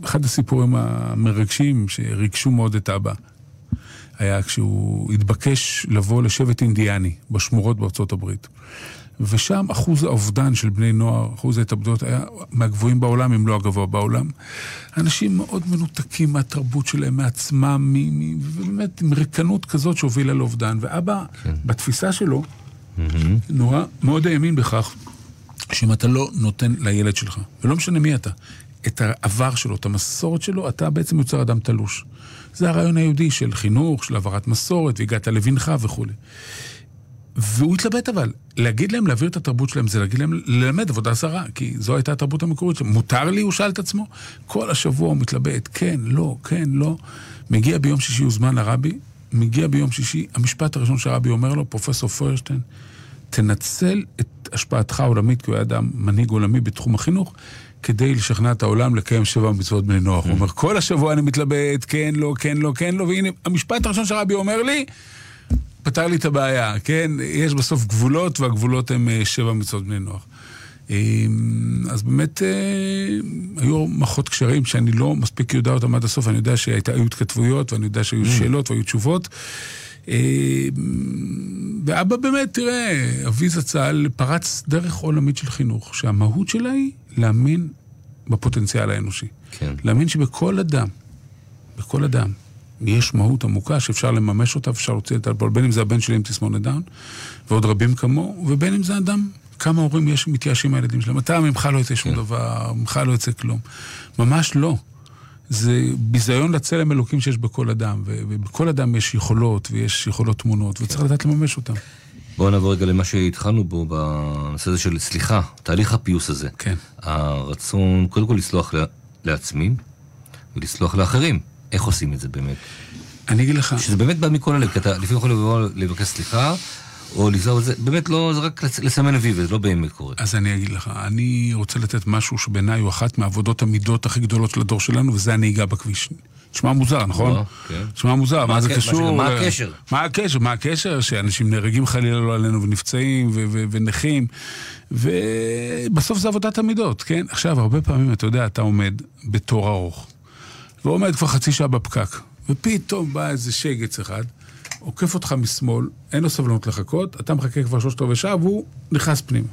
ואחד הסיפורים המרגשים שריגשו מאוד את אבא. היה כשהוא התבקש לבוא לשבט אינדיאני בשמורות בארצות הברית. ושם אחוז האובדן של בני נוער, אחוז ההתאבדות היה מהגבוהים בעולם, אם לא הגבוה בעולם. אנשים מאוד מנותקים מהתרבות שלהם, מעצמם, ובאמת עם ריקנות כזאת שהובילה לאובדן. ואבא, כן. בתפיסה שלו, נורא מאוד האמין בכך שאם אתה לא נותן לילד שלך, ולא משנה מי אתה, את העבר שלו, את המסורת שלו, אתה בעצם יוצר אדם תלוש. זה הרעיון היהודי של חינוך, של העברת מסורת, והגעת לבנך וכולי. והוא התלבט אבל, להגיד להם להעביר את התרבות שלהם זה להגיד להם ללמד עבודה זרה, כי זו הייתה התרבות המקורית שלהם. מותר לי? הוא שאל את עצמו. כל השבוע הוא מתלבט, כן, לא, כן, לא. מגיע ביום שישי, הוזמן לרבי, מגיע ביום שישי, המשפט הראשון שהרבי אומר לו, פרופסור פוירשטיין, תנצל את השפעתך העולמית, כי הוא היה אדם מנהיג עולמי בתחום החינוך, כדי לשכנע את העולם לקיים שבע מצוות בני נוח. הוא אומר, כל השבוע אני מתלבט, כן, לא, כן, לא, כן, לא, והנה, המשפט הראשון שהרבי אומר לי, פתר לי את הבעיה, כן? יש בסוף גבולות, והגבולות הם אה, שבע מצוות בני נוח. אה, אז באמת אה, היו מערכות קשרים שאני לא מספיק יודע אותם עד הסוף, אני יודע שהיו התכתבויות, ואני יודע שהיו שאלות והיו תשובות. ואבא באמת, תראה, אבי זצ"ל פרץ דרך עולמית של חינוך, שהמהות שלה היא להאמין בפוטנציאל האנושי. כן. להאמין שבכל אדם, בכל אדם, יש מהות עמוקה שאפשר לממש אותה, אפשר להוציא את הפועל, בין אם זה הבן שלי עם תסמונת דאון, ועוד רבים כמוהו, ובין אם זה אדם, כמה הורים יש מתייאשים מהילדים שלהם. אתה, ממך לא יצא שום כן. דבר, ממך לא יצא כלום. ממש לא. זה ביזיון לצלם אלוקים שיש בכל אדם, ובכל אדם יש יכולות, ויש יכולות תמונות, וצריך לדעת לממש אותן. בואו נעבור רגע למה שהתחלנו בו בנושא הזה של סליחה, תהליך הפיוס הזה. כן. הרצון, קודם כל לסלוח לעצמי ולסלוח לאחרים. איך עושים את זה באמת? אני אגיד לך, שזה באמת בא מכל הלב, כי אתה לפעמים יכול לבוא לבקש סליחה, או לזהות את זה, באמת לא, זה רק לס- לסמן וי, וזה לא באמת קורה. אז אני אגיד לך, אני רוצה לתת משהו שבעיניי הוא אחת מעבודות המידות הכי גדולות של הדור שלנו, וזה הנהיגה בכביש. נשמע מוזר, נכון? כן. נשמע מוזר, מה זה? קשור? מה הקשר? מה הקשר? מה הקשר? שאנשים נהרגים חלילה לא עלינו ונפצעים ונכים, ובסוף זה עבודת המידות, כן? עכשיו, הרבה פעמים, אתה יודע, אתה עומד בתור ארוך, ועומד כבר חצי שעה בפקק, ופתאום בא איזה שגץ אחד, עוקף אותך משמאל, אין לו סבלנות לחכות, אתה מחכה כבר שלושת רבעי שעה, והוא נכנס פנימה.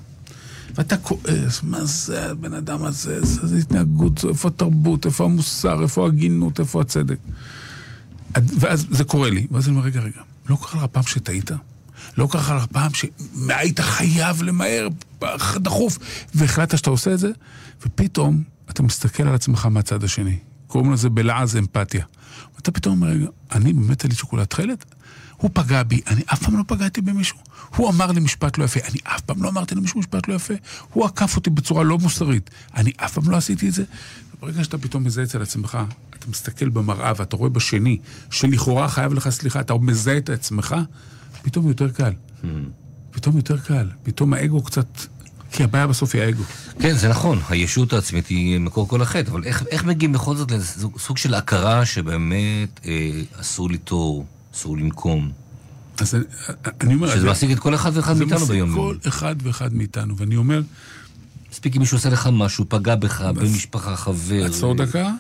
ואתה כועס, מה זה הבן אדם הזה, איזה התנהגות איפה התרבות, איפה המוסר, איפה ההגינות, איפה הצדק. ואז זה קורה לי, ואז אני אומר, רגע, רגע, לא קרה לך פעם שטעית? לא קרה לך פעם שהיית חייב למהר, דחוף, והחלטת שאתה עושה את זה? ופתאום אתה מסתכל על עצמך מהצד השני. קוראים לזה בלעז אמפתיה. ואתה פתאום אומר, רגע, אני באמת לי שוקולד תכלת? הוא פגע בי, אני אף פעם לא פגעתי במישהו. הוא אמר לי משפט לא יפה, אני אף פעם לא אמרתי למישהו משפט לא יפה. הוא עקף אותי בצורה לא מוסרית, אני אף פעם לא עשיתי את זה. ברגע שאתה פתאום מזהה אצל עצמך, אתה מסתכל במראה ואתה רואה בשני, שלכאורה חייב לך סליחה, אתה מזהה את עצמך, פתאום יותר קל. פתאום יותר קל. פתאום האגו קצת... כי הבעיה בסוף היא האגו. כן, זה נכון, הישות העצמית היא מקור כל החטא, אבל איך, איך מגיעים בכל זאת לסוג סוג של הכרה שבאמת אה, אסור ליטור, אסור לנקום, אז אני, אומר... שזה זה- מעסיק את כל אחד ואחד זה מאיתנו מעסיק ביום יום. כל אחד ואחד מאיתנו, ואני אומר, מספיק אם מישהו עושה לך משהו, פגע בך, במשפחה, חבר. עצור דקה,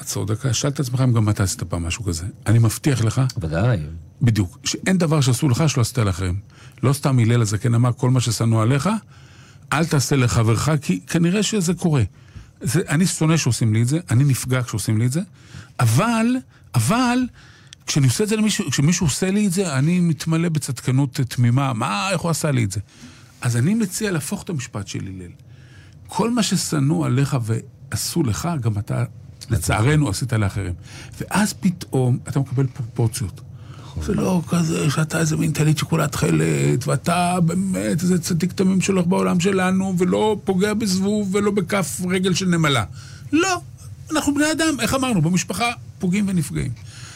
עצור דקה, שאל את עצמך אם גם אתה עשית פעם משהו כזה. אני מבטיח לך, ודאי. בדיוק, שאין דבר שאסור לך שלא עשית לאחרים. לא סתם הלל הזקן אמר, כל מה ששנוא עליך, אל תעשה לחברך, כי כנראה שזה קורה. זה, אני שונא שעושים לי את זה, אני נפגע כשעושים לי את זה, אבל, אבל, כשאני עושה את זה למישהו, כשמישהו עושה לי את זה, אני מתמלא בצדקנות תמימה, מה, איך הוא עשה לי את זה? אז אני מציע להפוך את המשפט של הלל. כל מה ששנוא עליך ועשו לך, גם אתה, לצערנו, עשית לאחרים. ואז פתאום אתה מקבל פרופורציות. זה לא כזה שאתה איזה מין טלית שכולה תכלת, ואתה באמת איזה צדיק תמים שהולך בעולם שלנו, ולא פוגע בזבוב ולא בכף רגל של נמלה. לא, אנחנו בני אדם, איך אמרנו, במשפחה פוגעים ונפגעים.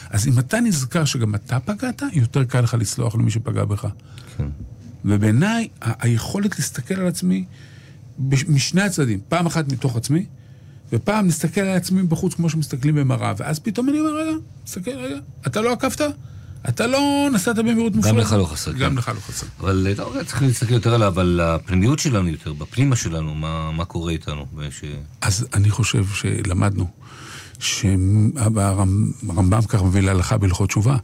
אז אם אתה נזכר שגם אתה פגעת, יותר קל לך לסלוח למי שפגע בך. כן. ובעיניי, היכולת להסתכל על עצמי משני הצדדים, פעם אחת מתוך עצמי, ופעם להסתכל על עצמי בחוץ כמו שמסתכלים במראה, ואז פתאום אני אומר, רגע, תסתכל, רגע, אתה לא עקפת? אתה לא נסעת במהירות מופרעת? לך לא חסר, גם כן. לך לא חסר. אבל אה, לא, צריך להסתכל יותר עליו, על הפנימיות שלנו יותר, בפנימה שלנו, מה, מה קורה איתנו. וש... אז אני חושב שלמדנו, שהרמב"ם כך מביא להלכה בהלכות תשובה,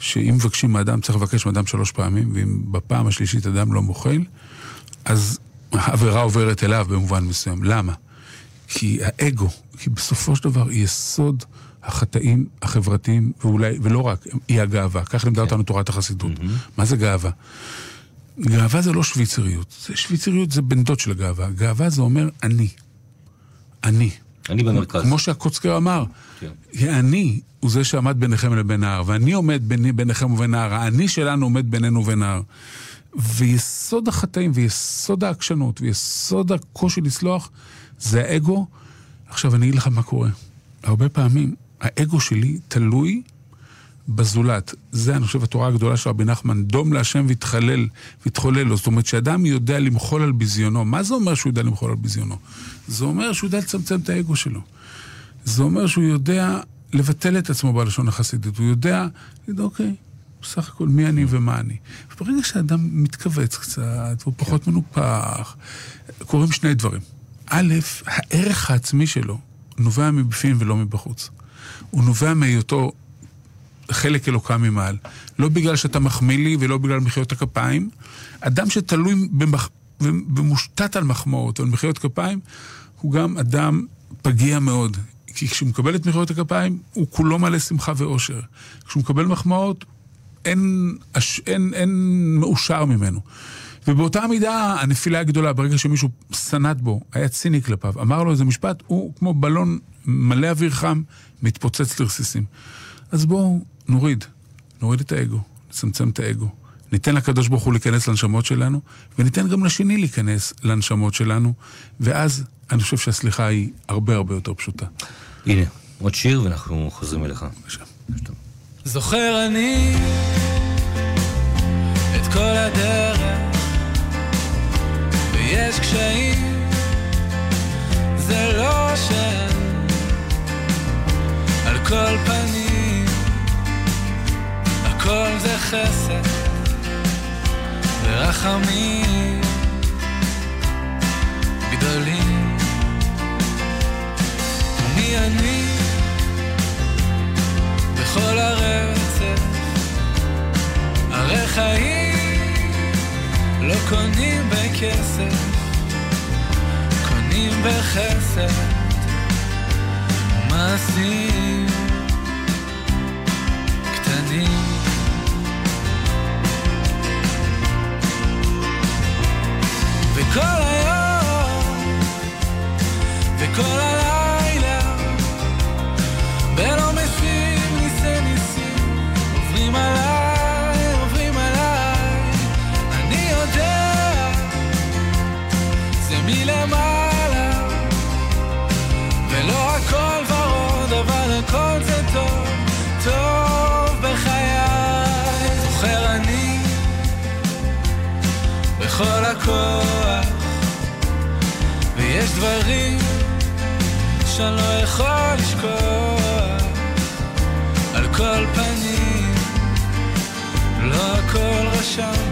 שאם מבקשים מאדם, צריך לבקש מאדם שלוש פעמים, ואם בפעם השלישית אדם לא מוחל, אז העבירה עוברת אליו במובן מסוים. למה? כי האגו, כי בסופו של דבר היא יסוד החטאים החברתיים, ואולי, ולא רק, היא הגאווה. כך לימדה אותנו תורת החסידות. מה זה גאווה? גאווה זה לא שוויצריות. שוויצריות זה בן דוד של הגאווה. גאווה זה אומר אני. אני. אני במרכז. כמו שהקוצקר אמר, כן. אני הוא זה שעמד ביניכם לבין נהר, ואני עומד ביני, ביניכם ובין נהר, האני שלנו עומד בינינו ובין נהר. ויסוד החטאים ויסוד העקשנות ויסוד הקושי לסלוח זה האגו. עכשיו אני אגיד לך מה קורה. הרבה פעמים האגו שלי תלוי בזולת. זה, אני חושב, התורה הגדולה של רבי נחמן, דום להשם והתחלל, והתחולל לו. זאת אומרת, שאדם יודע למחול על ביזיונו. מה זה אומר שהוא יודע למחול על ביזיונו? זה אומר שהוא יודע לצמצם את האגו שלו. זה אומר שהוא יודע לבטל את עצמו בלשון החסידית. הוא יודע, להגיד, אוקיי, בסך הכל מי אני ומה אני. וברגע שאדם מתכווץ קצת, והוא פחות מנופח, קורים שני דברים. א', הערך העצמי שלו נובע מבפנים ולא מבחוץ. הוא נובע מהיותו חלק אלוקה ממעל. לא בגלל שאתה מחמיא לי ולא בגלל מחיאות הכפיים. אדם שתלוי במח... ומושתת על מחמאות או על מחיאות כפיים, הוא גם אדם פגיע מאוד. כי כשהוא מקבל את מחיאות הכפיים, הוא כולו מלא שמחה ואושר. כשהוא מקבל מחמאות, אין, אין, אין מאושר ממנו. ובאותה מידה הנפילה הגדולה, ברגע שמישהו סנט בו, היה ציני כלפיו, אמר לו איזה משפט, הוא כמו בלון מלא אוויר חם, מתפוצץ לרסיסים. אז בואו נוריד, נוריד את האגו, נצמצם את האגו. ניתן לקדוש ברוך הוא להיכנס לנשמות שלנו, וניתן גם לשני להיכנס לנשמות שלנו, ואז אני חושב שהסליחה היא הרבה הרבה יותר פשוטה. הנה, עוד שיר ואנחנו חוזרים אליך. בבקשה. זוכר אני את כל הדרך ויש קשיים זה לא שאין על כל פנים הכל זה חסד ורחמים גדולים. אני בכל הרצף? חיים לא קונים קונים בחסד. מעשים קטנים וכל היום וכל הלילה. בלא משים ניסי ניסים עוברים עליי, עוברים עליי. אני יודע זה מלמעלה. ולא הכל ורוד אבל הכל זה טוב, טוב בחיי. זוכר אני בכל ויש דברים שאני לא יכול לשכוח. על כל פנים לא הכל רשמתי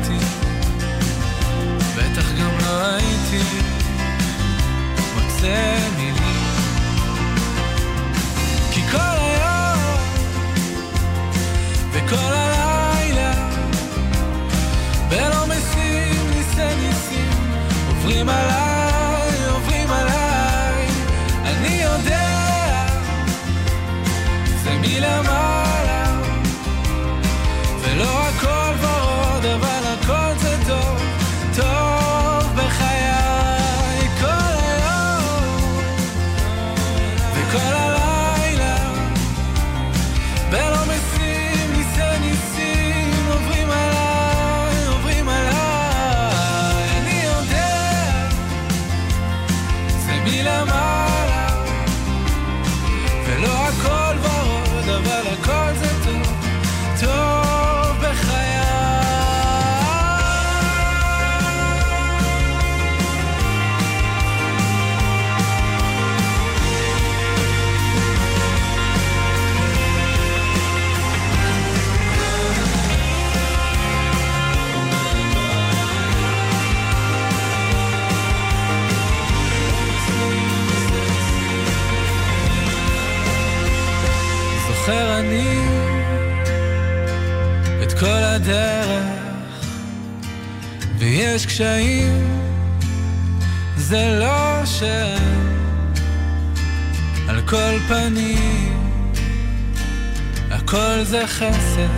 זה חסד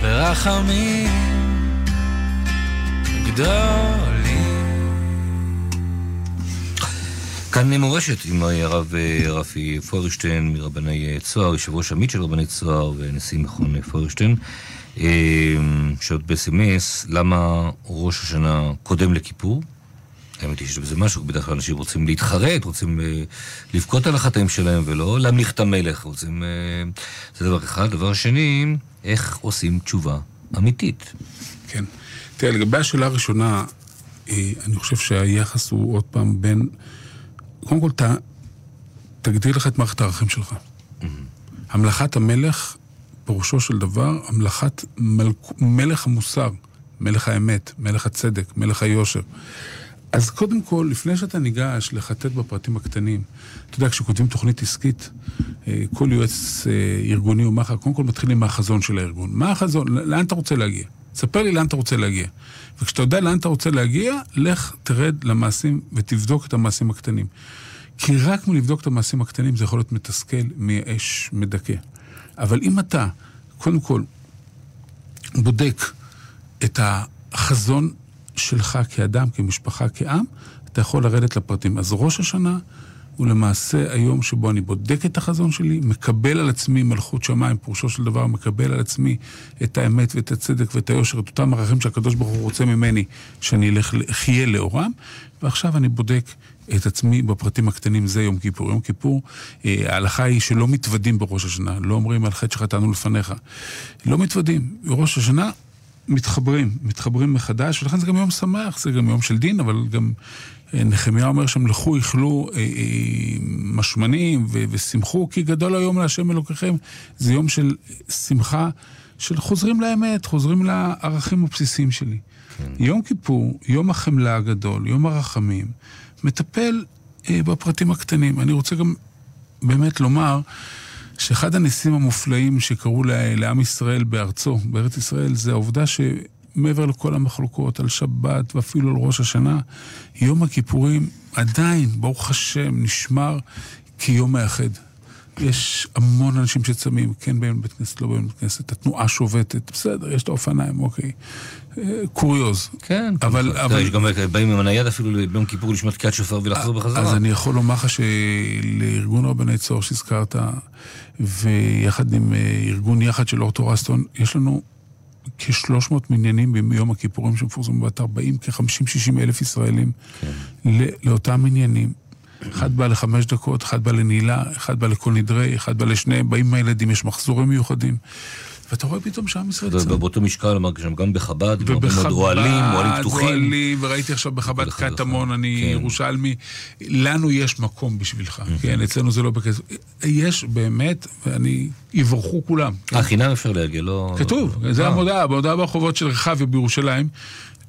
ורחמים גדולים כאן מורשת עם הרב אה, רפי פוירשטיין מרבני אה, צוהר, יושב ראש עמית של רבני צוהר ונשיא מכון אה, פוירשטיין. שואלת ב-SMS, למה ראש השנה קודם לכיפור? האמת היא שיש בזה משהו, בדרך כלל אנשים רוצים להתחרט, רוצים אה, לבכות על החטאים שלהם ולא להמליך את המלך, רוצים... אה, זה דבר אחד. דבר שני, איך עושים תשובה אמיתית? כן. תראה, לגבי השאלה הראשונה, אה, אני חושב שהיחס הוא עוד פעם בין... קודם כל, ת, תגדיר לך את מערכת הערכים שלך. המלכת המלך, פירושו של דבר, המלכת מלכ... מלך המוסר, מלך האמת, מלך הצדק, מלך היושר. אז קודם כל, לפני שאתה ניגש לחטט בפרטים הקטנים, אתה יודע, כשכותבים תוכנית עסקית, אה, כל יועץ אה, ארגוני או מחר, קודם כל מתחילים מהחזון של הארגון. מה החזון? לאן אתה רוצה להגיע? ספר לי לאן אתה רוצה להגיע. וכשאתה יודע לאן אתה רוצה להגיע, לך תרד למעשים ותבדוק את המעשים הקטנים. כי רק מלבדוק את המעשים הקטנים זה יכול להיות מתסכל, מייאש, מדכא. אבל אם אתה, קודם כל, בודק את החזון שלך כאדם, כמשפחה, כעם, אתה יכול לרדת לפרטים. אז ראש השנה הוא למעשה היום שבו אני בודק את החזון שלי, מקבל על עצמי מלכות שמיים, פירושו של דבר, מקבל על עצמי את האמת ואת הצדק ואת היושר, את אותם ערכים שהקדוש ברוך הוא רוצה ממני, שאני אלך, אחיה לאורם, ועכשיו אני בודק את עצמי בפרטים הקטנים, זה יום כיפור. יום כיפור, אה, ההלכה היא שלא מתוודים בראש השנה, לא אומרים על חטא שחטאנו לפניך. לא מתוודים. בראש השנה מתחברים, מתחברים מחדש, ולכן זה גם יום שמח, זה גם יום של דין, אבל גם אה, נחמיה אומר שם, לכו, איכלו אה, אה, משמנים ו- ושמחו, כי גדול היום להשם אלוקיכם. זה יום של שמחה, של חוזרים לאמת, חוזרים לערכים הבסיסיים שלי. כן. יום כיפור, יום החמלה הגדול, יום הרחמים, מטפל אה, בפרטים הקטנים. אני רוצה גם באמת לומר, שאחד הניסים המופלאים שקרו לעם ישראל בארצו, בארץ ישראל, זה העובדה שמעבר לכל המחלוקות על שבת ואפילו על ראש השנה, יום הכיפורים עדיין, ברוך השם, נשמר כיום מאחד. יש המון אנשים שצמים, כן באים לבית כנסת, לא באים לבית כנסת, התנועה שובתת, בסדר, יש את האופניים, אוקיי. קוריוז. כן, אבל... אבל... יש גם באים עם הנייד אפילו ביום כיפור לשמוע תקיעת שופר ולחזור בחזרה. אז אני יכול לומר לך שלארגון רבני צוהר שהזכרת, ויחד עם אה, ארגון יחד של אורטורסטון, יש לנו כ-300 מניינים ביום הכיפורים שמפורסמו בת 40, כ-50-60 אלף ישראלים כן. לאותם מניינים. אחד בא לחמש דקות, אחד בא לנעילה, אחד בא לכל נדרי, אחד בא לשניהם, באים עם הילדים, יש מחזורים מיוחדים. ואתה רואה פתאום שעם ישראל צם. ובאותו משקל, אמר שם גם בחב"ד, ובחב"ד, אוהלים, אוהלים פתוחים. אוהלים, וראיתי עכשיו בחב"ד קטמון, אני כן. ירושלמי. לנו יש מקום בשבילך, כן, אצלנו זה לא בכסף. יש באמת, ואני, יברכו כולם. אה, חינם אפשר להגיע, לא... כתוב, זה אה. המודעה, המודעה ברחובות של רחביה בירושלים.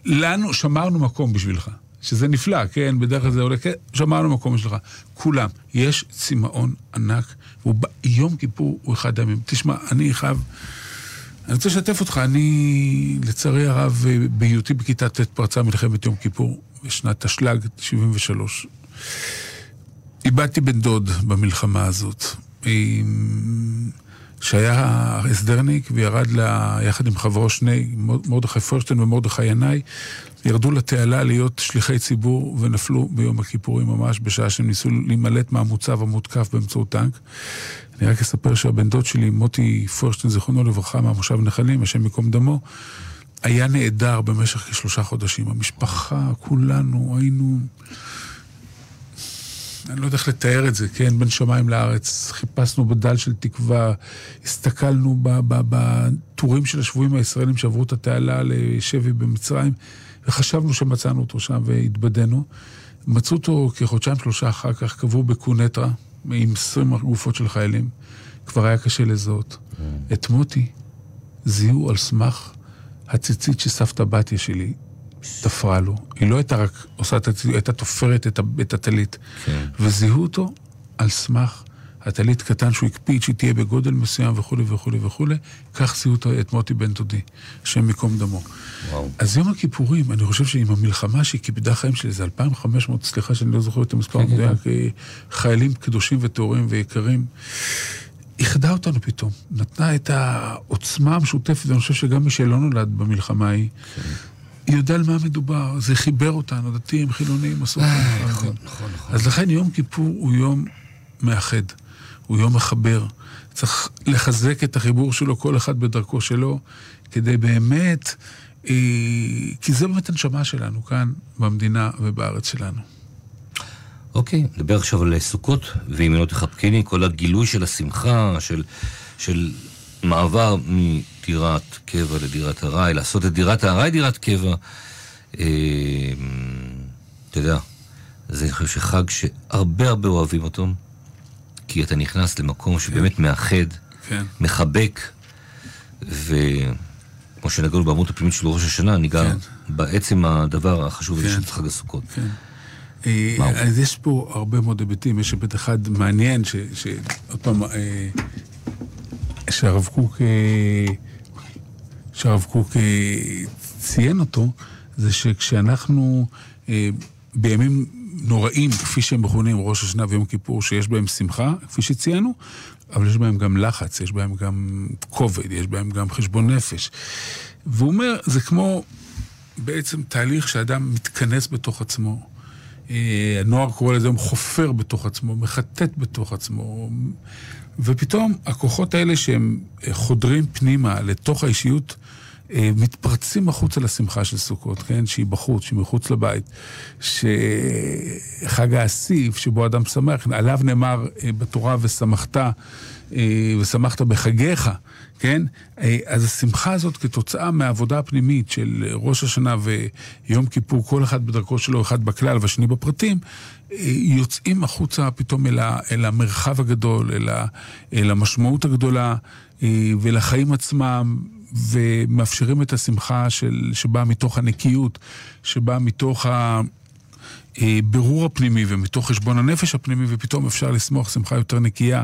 לנו, שמרנו מקום בשבילך. שזה נפלא, כן, בדרך כלל זה עולה, כן, שמרנו מקום בשבילך. כולם. יש צמאון ענק, ויום כיפור הוא אחד הימים. תשמע, אני חייב... אני רוצה לשתף אותך, אני, לצערי הרב, בהיותי בכיתה ט' פרצה מלחמת יום כיפור, בשנת תשל"ג, 73. איבדתי בן דוד במלחמה הזאת, שהיה הסדרניק וירד לה, יחד עם חברו שני, מרדכי פרשטיין ומרדכי ינאי, ירדו לתעלה להיות שליחי ציבור ונפלו ביום הכיפורים ממש, בשעה שהם ניסו להימלט מהמוצב המותקף באמצעות טנק. אני רק אספר שהבן דוד שלי, מוטי פורשטיין, זיכרונו לברכה, מהמושב נחלים, השם ייקום דמו, היה נעדר במשך כשלושה חודשים. המשפחה, כולנו, היינו... אני לא יודע איך לתאר את זה, כן? בין שמיים לארץ. חיפשנו בדל של תקווה, הסתכלנו בטורים של השבויים הישראלים שעברו את התעלה לשבי במצרים, וחשבנו שמצאנו אותו שם והתבדינו. מצאו אותו כחודשיים שלושה אחר כך, קבעו בקונטרה, עם 20 גופות של חיילים. כבר היה קשה לזהות. Mm. את מוטי זיהו על סמך הציצית שסבתא בתיה שלי תפרה לו. היא לא הייתה רק עושה את הציצית, היא הייתה תופרת את הטלית. כן. וזיהו אותו על סמך הטלית קטן שהוא הקפיד שהיא תהיה בגודל מסוים וכולי וכולי וכולי, כך זיהו את מוטי בן דודי, השם ייקום דמו. וואו. אז יום הכיפורים, אני חושב שעם המלחמה שהיא כיבדה חיים שלי, זה 2,500, סליחה שאני לא זוכר את המספר כן, כן, המדויק, כן. חיילים קדושים וטהורים ויקרים. איחדה אותנו פתאום, נתנה את העוצמה המשותפת, ואני חושב שגם מי שלא נולד במלחמה ההיא, היא יודע על מה מדובר, זה חיבר אותנו, דתיים, חילונים, מסורתיים. אה, נכון, נכון, נכון. אז לכן יום כיפור הוא יום מאחד, הוא יום מחבר. צריך לחזק את החיבור שלו, כל אחד בדרכו שלו, כדי באמת, אה, כי זה באמת הנשמה שלנו כאן, במדינה ובארץ שלנו. אוקיי, נדבר עכשיו על סוכות וימינו תחבקני, כל הגילוי של השמחה, של, של מעבר מדירת קבע לדירת ארעי, לעשות את דירת הארעי דירת קבע. אה, אתה יודע, זה אני חושב שחג שהרבה הרבה אוהבים אותו, כי אתה נכנס למקום שבאמת מאחד, כן. מחבק, ו... כמו שנגענו בעמוד הפנימית של ראש השנה, ניגע כן. בעצם הדבר החשוב הזה כן. של חג הסוכות. כן. אה? אז יש פה הרבה מאוד היבטים, יש היבט אחד מעניין, ש- ש- עוד פעם, אה, שהרב קוק, אה, שהרב קוק ציין אותו, זה שכשאנחנו בימים נוראים, כפי שהם מכונים ראש השנה ויום כיפור, שיש בהם שמחה, כפי שציינו, אבל יש בהם גם לחץ, יש בהם גם כובד, יש בהם גם חשבון נפש. והוא אומר, זה כמו בעצם תהליך שאדם מתכנס בתוך עצמו. אה, הנוער קורא לזה היום חופר בתוך עצמו, מחטט בתוך עצמו, ופתאום הכוחות האלה שהם אה, חודרים פנימה לתוך האישיות, מתפרצים החוצה לשמחה של סוכות, כן? שהיא בחוץ, שהיא מחוץ לבית. שחג האסיף, שבו אדם שמח, עליו נאמר אה, בתורה ושמחת, אה, ושמחת בחגיך, כן? אה, אז השמחה הזאת כתוצאה מהעבודה הפנימית של ראש השנה ויום כיפור, כל אחד בדרכו שלו, אחד בכלל והשני בפרטים, אה, יוצאים החוצה פתאום אל, ה, אל המרחב הגדול, אל, ה, אל המשמעות הגדולה אה, ולחיים עצמם, ומאפשרים את השמחה של, שבאה מתוך הנקיות, שבאה מתוך ה... אה, הפנימי ומתוך חשבון הנפש הפנימי, ופתאום אפשר לשמוח שמחה יותר נקייה.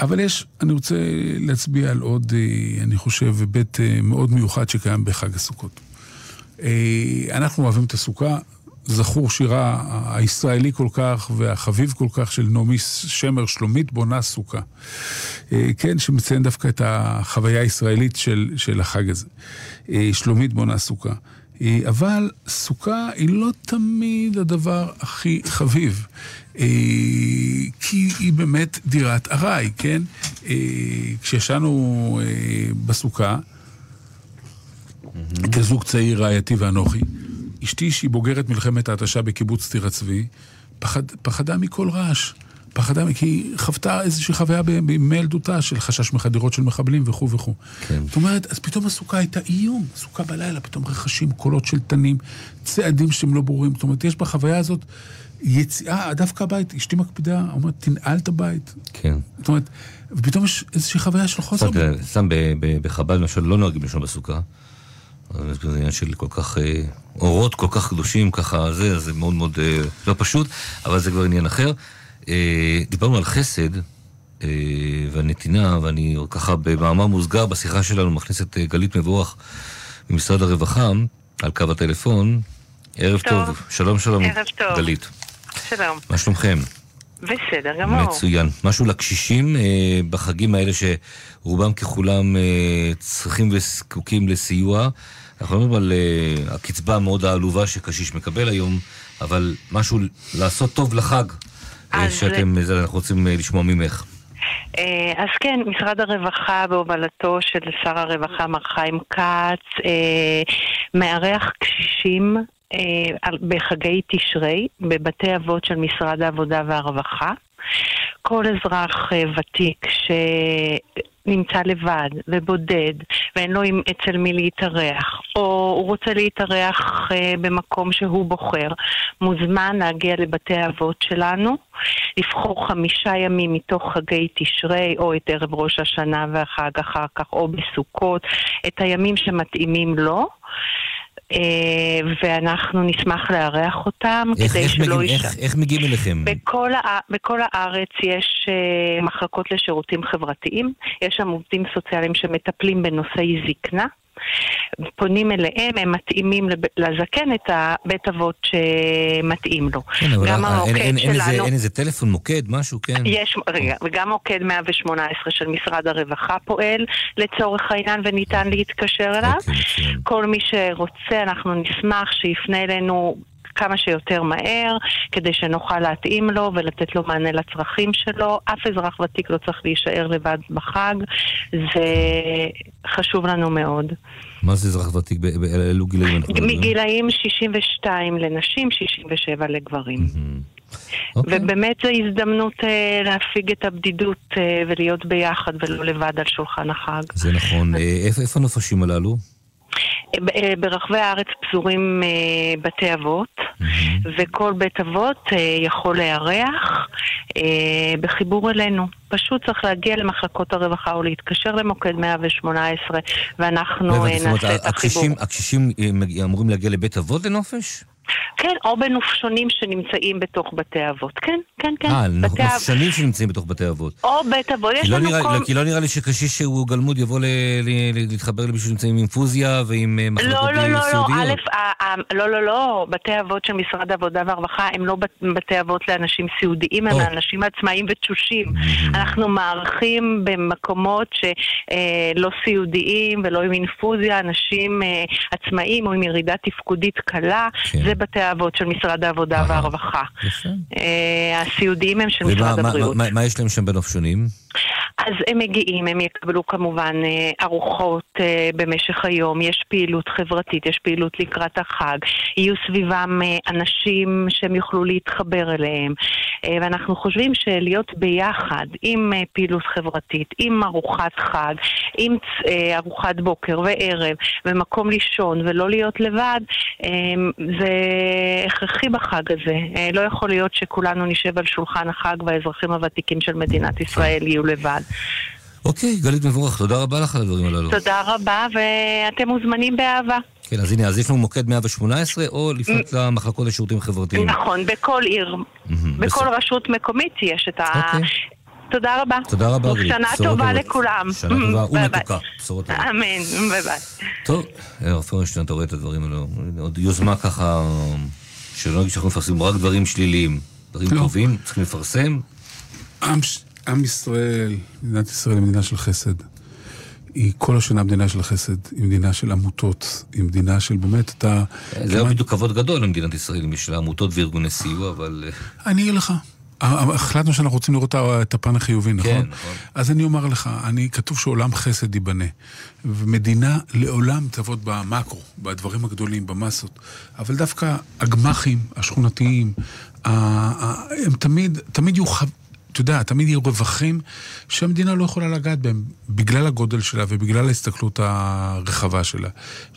אבל יש, אני רוצה להצביע על עוד, אה, אני חושב, היבט אה, מאוד מיוחד שקיים בחג הסוכות. אנחנו אוהבים את הסוכה. זכור שירה הישראלי כל כך והחביב כל כך של נעמי שמר, שלומית בונה סוכה. אה, כן, שמציין דווקא את החוויה הישראלית של, של החג הזה. אה, שלומית בונה סוכה. אה, אבל סוכה היא לא תמיד הדבר הכי חביב. כי היא באמת דירת ארעי, כן? כשישנו בסוכה, כזוג צעיר רעייתי ואנוכי, אשתי, שהיא בוגרת מלחמת ההתשה בקיבוץ טירת צבי, פחד, פחדה מכל רעש. פחדה, כי היא חוותה איזושהי חוויה בימי ילדותה של חשש מחדירות של מחבלים וכו' וכו'. כן. זאת אומרת, אז פתאום הסוכה הייתה איום. סוכה בלילה, פתאום רכשים, קולות של תנים, צעדים שהם לא ברורים. זאת אומרת, יש בחוויה הזאת יציאה, דווקא הבית, אשתי מקפידה, אומרת, תנעל את הבית. כן. זאת אומרת, ופתאום יש איזושהי חוויה של חוסר... סתם, בחב"ד למשל לא נוהגים לישון בסוכה. כזה עניין של כל כך, אה, אורות כל כך קדושים, ככה זה, אז זה מאוד מאוד אה, לא פשוט, אבל זה כבר עניין אחר. אה, דיברנו על חסד והנתינה, ואני ככה במאמר מוסגר בשיחה שלנו מכניס את גלית מבורך ממשרד הרווחה על קו הטלפון. ערב טוב. טוב, שלום שלום, ערב טוב. גלית. שלום. מה שלומכם? בסדר גמור. מצוין. משהו לקשישים אה, בחגים האלה שרובם ככולם אה, צריכים וזקוקים לסיוע. אנחנו מדברים על אה, הקצבה המאוד העלובה שקשיש מקבל היום, אבל משהו לעשות טוב לחג. אה, אז- שאתם, זה אנחנו רוצים אה, לשמוע ממך. אה, אז כן, משרד הרווחה בהובלתו של שר הרווחה מר חיים כץ מארח קשישים בחגי תשרי בבתי אבות של משרד העבודה והרווחה. כל אזרח אה, ותיק שנמצא לבד ובודד ואין לו אצל מי להתארח, או הוא רוצה להתארח אה, במקום שהוא בוחר, מוזמן להגיע לבתי האבות שלנו, לבחור חמישה ימים מתוך חגי תשרי, או את ערב ראש השנה והחג אחר כך, או בסוכות, את הימים שמתאימים לו. אה, ואנחנו נשמח לארח אותם איך, כדי איך, שלא יישאר. איך, איך מגיעים אליכם? בכל. בכל הארץ יש uh, מחלקות לשירותים חברתיים, יש שם עובדים סוציאליים שמטפלים בנושאי זקנה. פונים אליהם, הם מתאימים. לזקן את הבית אבות שמתאים לו. כן, אבל גם אה, אין, המוקד אין, אין, איזה, שלנו... אין איזה טלפון, מוקד, משהו, כן? יש, רגע, וגם מוקד 118 של משרד הרווחה פועל לצורך העניין וניתן להתקשר אליו. אוקיי. כל מי שרוצה, אנחנו נשמח שיפנה אלינו כמה שיותר מהר, כדי שנוכל להתאים לו ולתת לו מענה לצרכים שלו. אף אזרח ותיק לא צריך להישאר לבד בחג, זה חשוב לנו מאוד. מה זה אזרח ותיק? אילו גילאים אנחנו מדברים? מגילאים 62 לנשים, 67 לגברים. אוקיי. ובאמת זו הזדמנות אה, להפיג את הבדידות אה, ולהיות ביחד ולא לבד על שולחן החג. זה נכון. אה, איפה הנופשים הללו? אה, ברחבי הארץ פזורים אה, בתי אבות, וכל בית אבות אה, יכול לארח בחיבור אלינו. פשוט צריך להגיע למחלקות הרווחה או להתקשר למוקד 118, ואנחנו נעשה את החיבור. הקשישים אמורים להגיע לבית אבות לנופש? כן, או בנופשונים שנמצאים בתוך בתי אבות. כן, כן, כן. אה, נופשונים אב... שנמצאים בתוך בתי אבות. או בית אבות, יש לא לנו נראה, כל... כי לא נראה לי שקשיש שהוא גלמוד יבוא ל... ל... להתחבר למישהו שנמצא עם אינפוזיה ועם אה, מחלקות לא, לא, לא, לא, א', לא, לא, לא, בתי אבות של משרד העבודה והרווחה הם לא בתי אבות לאנשים סיעודיים, הם לאנשים עצמאיים ותשושים. Mm-hmm. אנחנו מארחים במקומות שלא אה, סיעודיים ולא עם אינפוזיה, אנשים אה, עצמאיים או עם ירידה תפקודית קלה. כן. זה בתי האבות של משרד העבודה והרווחה. יפה. אה, הסיעודיים הם של משרד הבריאות. מה יש להם שם בנופשונים? אז הם מגיעים, הם יקבלו כמובן אה, ארוחות אה, במשך היום, יש פעילות חברתית, יש פעילות לקראת החג, יהיו סביבם אנשים שהם יוכלו להתחבר אליהם, ואנחנו חושבים שלהיות ביחד עם פעילות חברתית, עם ארוחת חג, עם ארוחת בוקר וערב, ומקום לישון ולא להיות לבד, זה הכרחי בחג הזה. לא יכול להיות שכולנו נשב על שולחן החג והאזרחים הוותיקים של מדינת ישראל יהיו לבד. אוקיי, גלית מבורך, תודה רבה לך על הדברים הללו. תודה רבה, ואתם מוזמנים באהבה. כן, אז הנה, אז יש לנו מוקד 118, או לפנות למחלקות לשירותים חברתיים. נכון, בכל עיר, בכל רשות מקומית יש את ה... אוקיי. תודה רבה. תודה רבה, גלית. שנה טובה לכולם. שנה טובה ומתוקה. בשורות טובות. אמן, ביי ביי. טוב, הרב פרנשטיין, אתה רואה את הדברים האלו. עוד יוזמה ככה, שלא נגיד שאנחנו מפרסמים רק דברים שליליים. דברים לא. טובים, צריכים לפרסם. עם ישראל, מדינת ישראל היא מדינה של חסד. היא כל השנה מדינה של חסד, היא מדינה של עמותות, היא מדינה של באמת, אתה... זה לא בדיוק כבוד גדול למדינת ישראל, לה עמותות וארגוני סיוע, אבל... אה, אני אגיד לך, החלטנו שאנחנו רוצים לראות את הפן החיובי, נכון? כן, נכון. אז אני אומר לך, אני, כתוב שעולם חסד ייבנה. ומדינה לעולם תעבוד במקרו, בדברים הגדולים, במסות. אבל דווקא הגמ"חים, השכונתיים, הם תמיד, תמיד יהיו אתה יודע, תמיד יהיו רווחים שהמדינה לא יכולה לגעת בהם, בגלל הגודל שלה ובגלל ההסתכלות הרחבה שלה.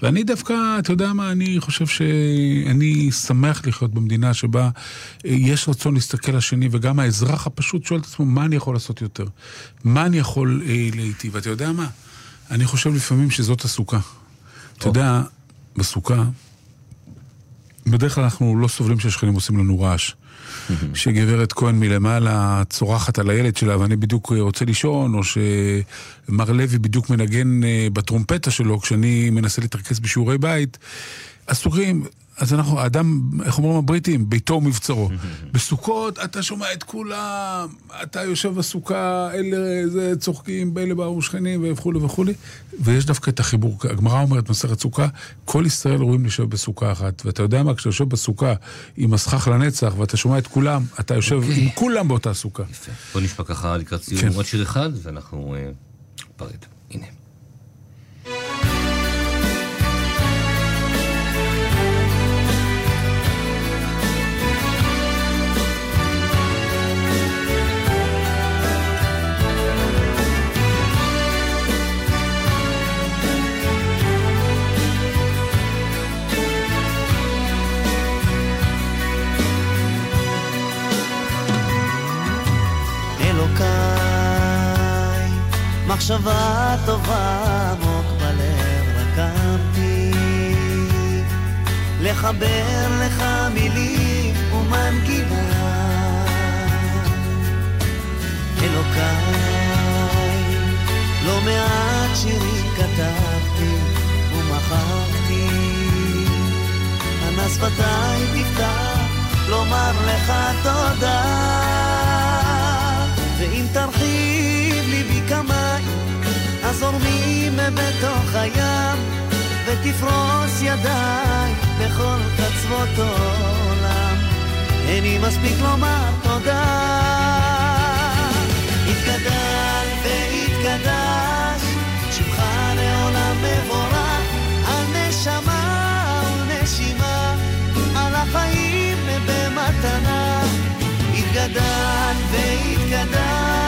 ואני דווקא, אתה יודע מה, אני חושב שאני שמח לחיות במדינה שבה יש רצון להסתכל לשני, וגם האזרח הפשוט שואל את עצמו, מה אני יכול לעשות יותר? מה אני יכול אה, להיטיב? ואתה יודע מה? אני חושב לפעמים שזאת הסוכה. אתה יודע, בסוכה, בדרך כלל אנחנו לא סובלים שהשכנים עושים לנו רעש. שגברת כהן מלמעלה צורחת על הילד שלה ואני בדיוק רוצה לישון, או שמר לוי בדיוק מנגן אה, בטרומפטה שלו כשאני מנסה להתרכז בשיעורי בית. אסורים, אז אנחנו, האדם, איך אומרים הבריטים? ביתו ומבצרו. [LAUGHS] בסוכות אתה שומע את כולם, אתה יושב בסוכה, אלה זה, צוחקים, באלה באו שכנים וכולי וכולי, ויש דווקא את החיבור. הגמרא אומרת, מסכת סוכה, כל ישראל רואים לשבת בסוכה אחת. ואתה יודע מה, כשאתה יושב בסוכה עם הסכך לנצח, ואתה שומע את כולם, אתה יושב okay. אוקיי. עם כולם באותה סוכה. יפה. בוא נשמע ככה לקראת סיום כן. עוד שיר אחד, ואנחנו נפרד. אה, הנה. מחשבה טובה עמוק בלב רקמתי. לחבר לך מילים ומנגינה. אלוקיי לא מעט שירים כתבתי ומחקתי. אנא שפתיי תפתח לומר לך תודה. ואם תרחיב ליבי כמים הזורמים בתוך הים ותפרוס ידיי בכל קצוות העולם. אין לי מספיק לומר תודה. התגדל והתקדש שמך לעולם מבורך על נשמה ונשימה על החיים במתנה. התגדל והתקדש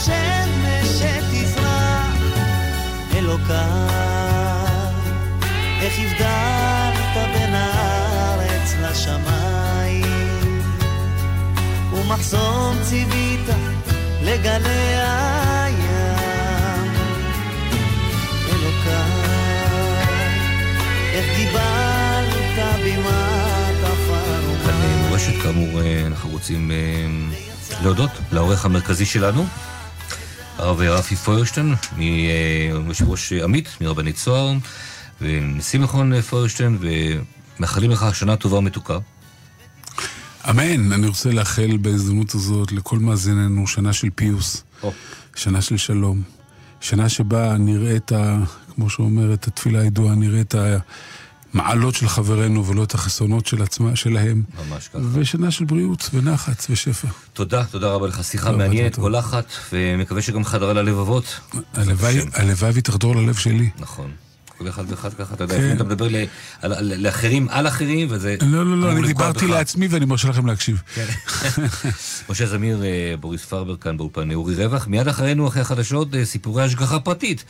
השמש שתזרח, אלוקיו, איך הבדלת בין הארץ לשמיים, ומחסום ציווית לגלי הים. אלוקיי, איך קיבלת בימת עפר כן, ומר. כאן מורשת, כאמור, אה, אנחנו רוצים אה, להודות לעורך המרכזי שלנו, הרב רפי פוירשטיין, אה, יושב ראש אה, עמית מרבנית צוהר, ונשיא מכון פוירשטיין, ומאחלים לך שנה טובה ומתוקה. אמן. אני רוצה לאחל בהזדמנות הזאת לכל מאזיננו שנה של פיוס. שנה של שלום, שנה שבה נראה את ה... כמו שאומרת התפילה הידועה, נראה את המעלות של חברינו ולא את החסרונות של עצמה, שלהם. ממש ככה. ושנה של בריאות ונחת ושפע. תודה, תודה רבה לך. שיחה טוב, מעניינת. קולחת, ומקווה שגם חדרה ללבבות. הלוואי והיא תחדור ללב שלי. נכון. כל אחד ואחד ככה, אתה יודע, כן. אתה מדבר לאחרים על אחרים, וזה... לא, לא, לא, אני דיברתי. לעצמי ואני מרשה לכם להקשיב. כן. [LAUGHS] משה זמיר, אה, בוריס פרבר כאן באולפן אורי רווח. מיד אחרינו, אחרי החדשות, אה, סיפורי השגחה פרטית.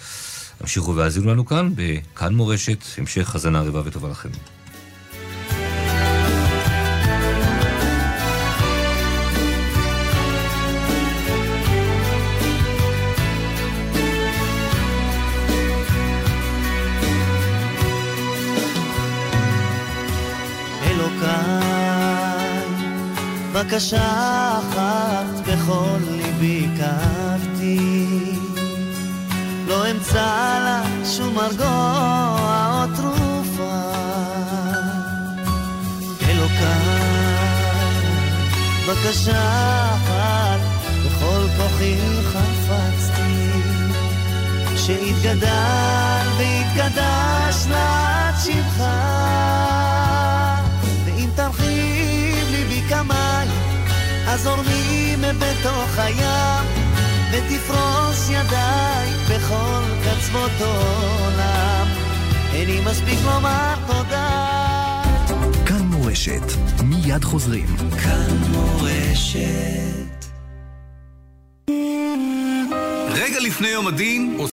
המשיכו והאזינו לנו כאן, בכאן מורשת, המשך האזנה רבה וטובה לכם. בקשה אחת בכל אמצא לה שום מרגוע או תרופה. אלוקיי, בקשה אחת בכל כוחי חפצתי, שיתגדל ויתקדש לעד שמך. ואם תרחיב ליבי כמים, הזורמים בתוך הים, ותפרוס ידיי בכל קצוות עולם. איני מספיק לומר תודה. כאן מורשת, מיד חוזרים. כאן מורשת. רגע לפני יום הדין